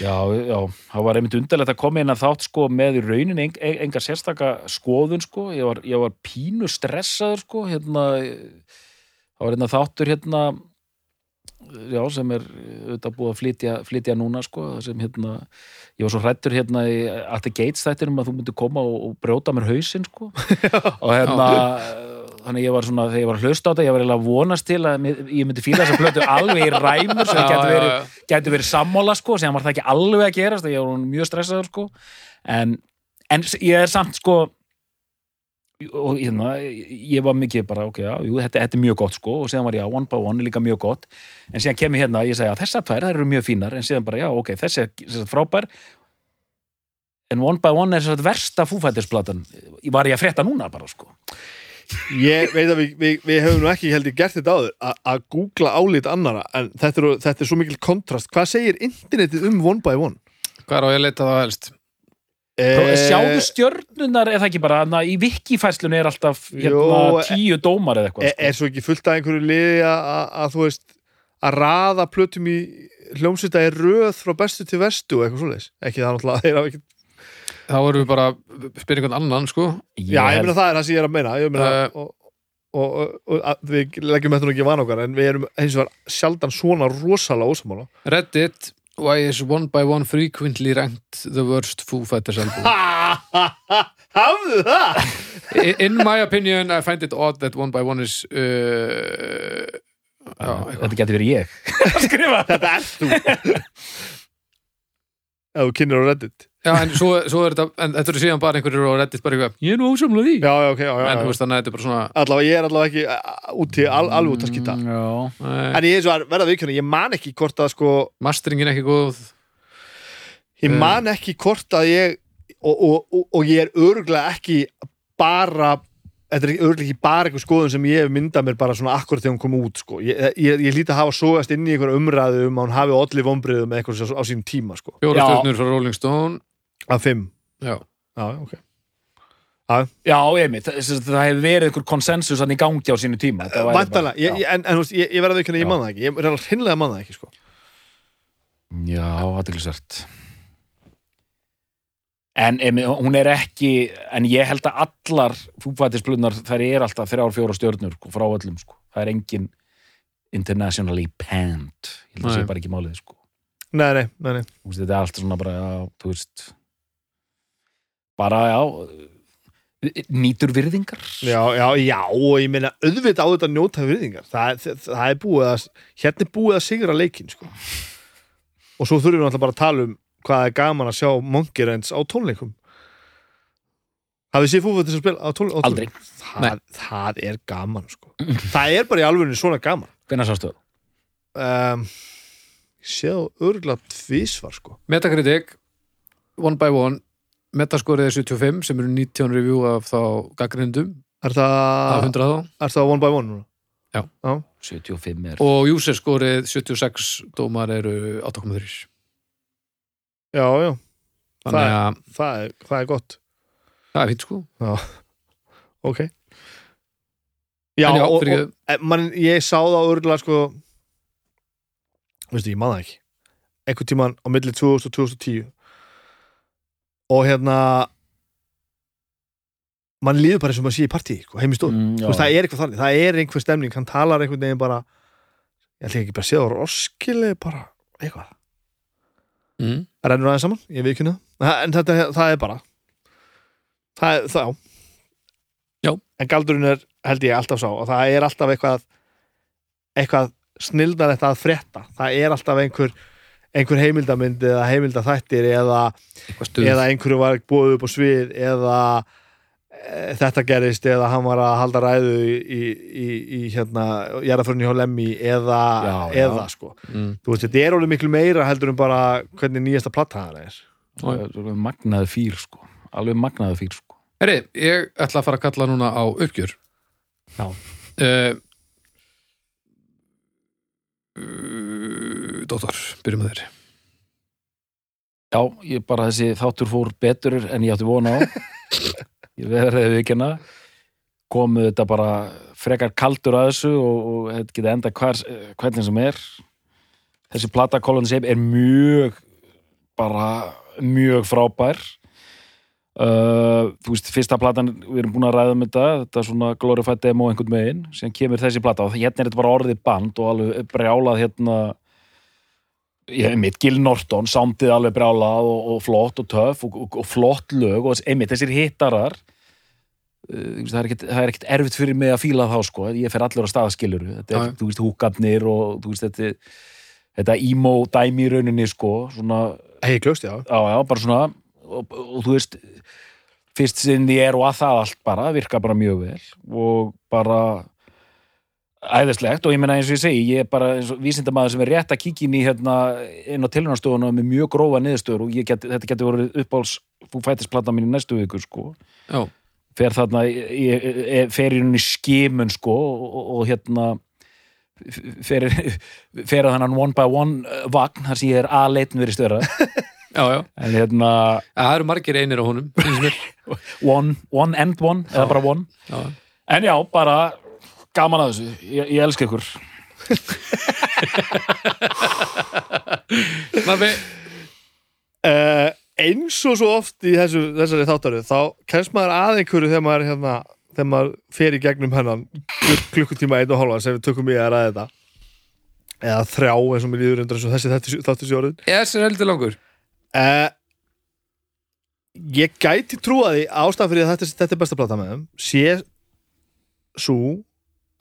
Já, já, það var einmitt undarlegt að koma inn að þátt sko með í raunin eng, enga sérstaka skoðun sko, ég var, ég var pínu stressaður sko, hérna það var hérna þáttur hérna já, sem er auðvitað búið að flytja, flytja núna sko, sem hérna, ég var svo hrættur hérna í At the Gates þættinum að þú myndir koma og, og brjóta mér hausinn sko. Og hérna þannig ég var svona, þegar ég var að hlusta á þetta ég var eiginlega að vonast til að ég myndi fíla þess að plötu alveg í ræmur sem getur verið, já. getur verið sammála sko, sem var það ekki alveg að gerast ég var mjög stressaður sko. En, en ég er samt sko og hérna, ég var mikið bara, ok, já, jú, þetta, þetta er mjög gott sko og síðan var ég að One by One líka mjög gott. En síðan kem ég hérna, ég segi að þessar tvær þær eru mjög fínar, en síðan bara, já, ok, þessi er frábær. En One by One er þess að versta fúfættisplatan var ég að frétta núna bara, sko Ég veit að við, við, við hefum nú ekki heldur gert þetta áður að- að googla álít annara en þetta er, þetta er svo mikil kontrast Hvað segir internetið um one by one? Hvað er á ég að leita það helst? Eh, sjáðu stjörnunar, er það ekki bara hana, í vikifæslunni er alltaf hérna, Jó, tíu dómar eða eitthvað er, er svo ekki fullt af einhverju liði að, þú veist að raða plötum í hljómsveita er röð frá bestu til vestu og eitthvað svoleiðis ekki það náttúrulega þeir hafa ekki Þá erum við bara einhvern annan, sko. Já, ég meina það er það sem ég er að meina ég meina, Eh. og, og, og, og að, við leggjum þetta nú ekki van okkar en við erum eins og var sjaldan svona rosalega ósamála Reddit, why is One by One frequently ranked the worst Foo Fighters album? Hafðu það? In my opinion, I find it odd that One by One is... Uh, já, eitthvað. þetta getur verið ég að skrifa Þetta er þú Ef þú kynir á Reddit Já, en svo, svo er þetta, en þetta eru síðan bara einhverjir á Reddit bara eitthvað, ég er nú ósamlega því. Já, já, ok, já, já, En þú veist þannig að þetta er bara svona, Allavega, ég er allavega ekki uh, úti, al, alveg út að skýta Mm, Já, En ég er svo að verða vikuna, ég man ekki hvort að sko masteringin ekki góð. Ég Eh. man ekki hvort að ég og, og, og, og ég er örgulega ekki bara þetta er örgulega ekki bara einhver skoðun sem ég hef myndað mér bara svona akkurat þegar hún kom út sko. ég, ég, ég líti að hafa sógast inn í einhver umræðu um að hún hafi allir vombriðum með eitthvað á sínum tíma sko. Fjóra stjórnur frá Rolling Stone. Að fimm Já. Já, ok já einmitt, það, það það hefur verið einhver konsensus hann í gangi á sínu tíma bara- ég, ég, en, en ég, ég verða vikuna, ég Já. man það ekki ég er hreinlega man það ekki sko. Já, aðeinsvært En emi, hún er ekki en ég held að allar fúfætisblunnar þær er alltaf þrjár, fjóra stjörnur sko, frá öllum, sko. það er engin internationally panned ég held að Nei. sé bara ekki málið sko. Nei, nei, nei, nei Þú veist, þetta er alltaf svona bara, já, þú veist bara, já nýtur virðingar Já, já, já, og ég meina auðvitað á þetta að njóta virðingar það, það, það er búið að hérna er búið að sigra leikinn sko. og svo þurfum við náttúrulega bara að tala um hvað er gaman að sjá Monkey Ranch á tónleikum hafið séð fúfættis að spila á tón- á tónleikum? Aldrei. það, það er gaman sko. það er bara í alvegni svona gaman Hvenær sástu það? um, ég sé á örgulega tvísvar sko. Metacritic, One by One, metaskorið er 75 sem eru 19 review af þá gaggrindum er það, 100 þá. Er það one by one núna? 75 er og user skorið 76 dómar eru 8,3 já, já, þannig að það er, það er gott. Það er fínt sko. Ok. Já, En já, og, fyrirgefðu. og e, man, ég sá það örgulega sko veistu, ég man það ekki. Einhvern tímann á milli 2000 og 2010 og hérna mann líður bara sem að sé í partí sko, heim í stóð, mm, þú veist, það er eitthvað þannig það er einhver stemning, hann talar einhvern veginn bara ég ætla ekki bara að sé það á roskili bara, eitthvað. Mm. rennur aðeins saman, ég veit ekki það en þetta, það er bara það er, það, Já. en galdurinn er, held ég, alltaf sá og það er alltaf eitthvað eitthvað snildar þetta að frétta. Það er alltaf einhver einhver heimildamynd eða heimildaþættir eða, eða einhverju var búið upp á svið eða e, þetta gerist eða hann var að halda ræðu í, í, í, í hérna, jarðaförni hjá Lemmy eða, Já, já. eða sko mm. þú veist, þetta er alveg miklu meira heldur en bara hvernig nýjasta platta það er alveg magnaði fýr sko alveg magnaði fýr sko Herri, ég ætla að fara að kalla núna á uppgjör Já. uh, uh, Dóttar, byrjum með þér. Já, ég bara þessi þáttur fór betur en ég átti vona á. Ég verði ekki hana komu þetta bara frekar kaldur að þessu og, og þetta geta enda hvar, hvernig sem er. Þessi plata Colin Shape er mjög bara mjög frábær. Uh, þú veist, fyrsta platan, við erum búin að ræða um þetta, þetta er svona glorified demo einhvern megin, sem kemur þessi plata og hérna er þetta bara orðið band og alveg brjálað hérna ég mitt, Gil Norton, sándið alveg brjálað og, og flott og töff og, og, og flott lög og einmitt þessir hittarar uh, það er ekkert- er erfitt fyrir mig að fíla þá sko, ég fer allur að staðskilur þetta er, já. þú veist, húkarnir og þú veist, þetta þetta emo dæmi í rauninni sko, svona Hei, klöst, já. Já, já, bara svona og, þú veist fyrst sinn í er og að það allt bara virka bara mjög vel og bara æðislegt og ég meina eins og ég segi ég er bara vísindamaður sem er rétt að kíkja inn í hérna inn á tilhjónastofunum með mjög grófa niðurstöður og get, þetta getur verið uppáls fætisplata mín í næstu viku sko. Já, fer þarna ég, ég, ég, fer í henni skimun sko og, og, og hérna fer, fer að þannan one by one uh, vagn þar sem ég er aðleitn verið störa já, já. En hérna Það eru margir einir á honum one, one and one eða bara one. Já. en já, bara gaman að þessu, ég, ég elska ykkur. Nafni, uh, eins og svo oft í þessu, þessari þáttaru þá kemst maður að einhverju þegar maður, hérna, þegar maður fer í gegnum hennan klukk- klukkutíma einn og hálfa sem við tökum í að ræða þetta. Eða þrjá eins og mér líður undir þessi þáttu sjóruð ég er heldur langur. Uh, ég gæti trúa því fyrir að þetta, þetta er besta plata með þeim sé svo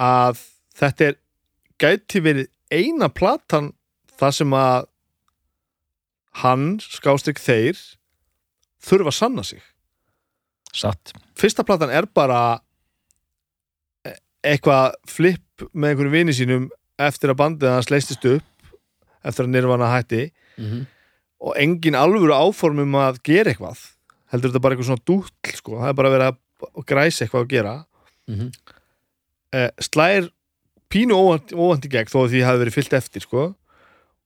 að þetta er gæti verið eina platan þar sem að hann, skástrík þeir þurfa að sanna sig satt, fyrsta platan er bara eitthvað flip með einhverjum vini sínum eftir að bandið hans leistist upp eftir að nirvana hætti mm -hmm. og engin alvöru áformum að gera eitthvað heldur þetta bara eitthvað svona dúll sko. það er bara verið að græsa eitthvað að gera Mhm. Eh, slær pínu óvand, óvand í gegn þó að því hafi verið fyllt eftir sko.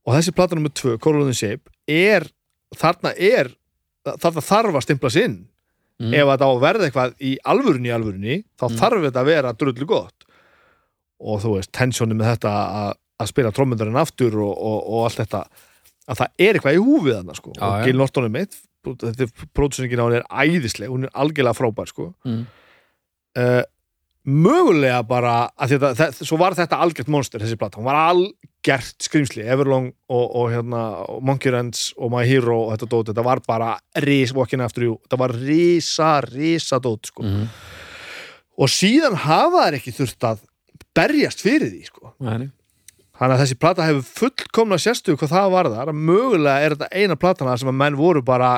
og þessi plata nummer 2, Corolin Shape er, þarna er þarna þarf að stimpla sinn Mhm. ef þetta á að verða eitthvað í alvörunni alvörunni, þá Mm. þarf þetta að vera drullu gott og þú veist, tensjóni með þetta að, að spila trommundurinn aftur og, og, og allt þetta að það er eitthvað í húfið þarna sko. Og. Gil Norton er mitt þetta er pródusenningin á hún er æðisleg hún er algjörlega frábær sko. Mm. uh, mögulega bara að þetta, þetta, svo var þetta algjört monster þessi plata, hún var algjört skrýmsli, Everlong og, og hérna og Monkey Ranch og My Hero og þetta dót, þetta var bara ris, walking after you þetta var risa, risa dót sko. Mm. og síðan hafa þær ekki þurft að berjast fyrir því sko. Nei, þannig að þessi plata hefur fullkomna sérstu hvað það var þar, mögulega er þetta eina platana sem að menn voru bara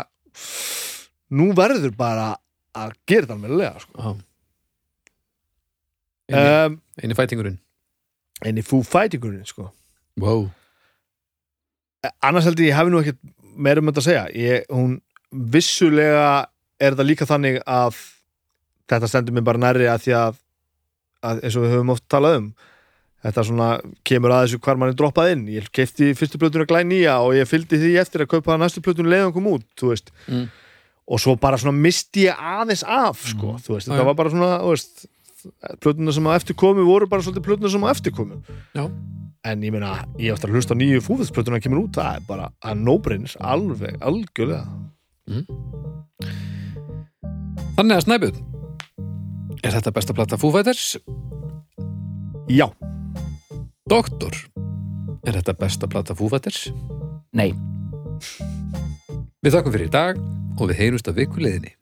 nú verður bara að gera þetta alveg sko. já. Um, eini fætingurinn. En í Foo Fightingurinn sko. Wow. Annars held ég ég hafi nú ekkert meira um þetta að segja. Ég, hún vissulega er þetta líka þannig að þetta stendur mér bara nærri að því að, að eins og við höfum oft talað um þetta svona kemur að þessu hvar mann er droppað inn. Ég keipti fyrstu plötuna glæn nýja og ég fylgdi því eftir að kaupa næstu plötuna leiðan kom út þú veist. Mm. og svo bara svona misti ég aðeins af sko, þú veist, þetta var bara svona þú veist, plötuna sem á eftir komu voru bara svolítið plötuna sem á eftir komu Já. en ég meina, ég eftir að hlusta á nýju fúfiðsplötuna kemur út, það er bara að no-brains, alveg, algjörlega Þannig að Snæbjörn Er þetta besta plata Foo Fighters? já, Doktor Er þetta besta plata Foo Fighters? nei Við þakkum fyrir í dag og við heyrumst að vikuleiðinni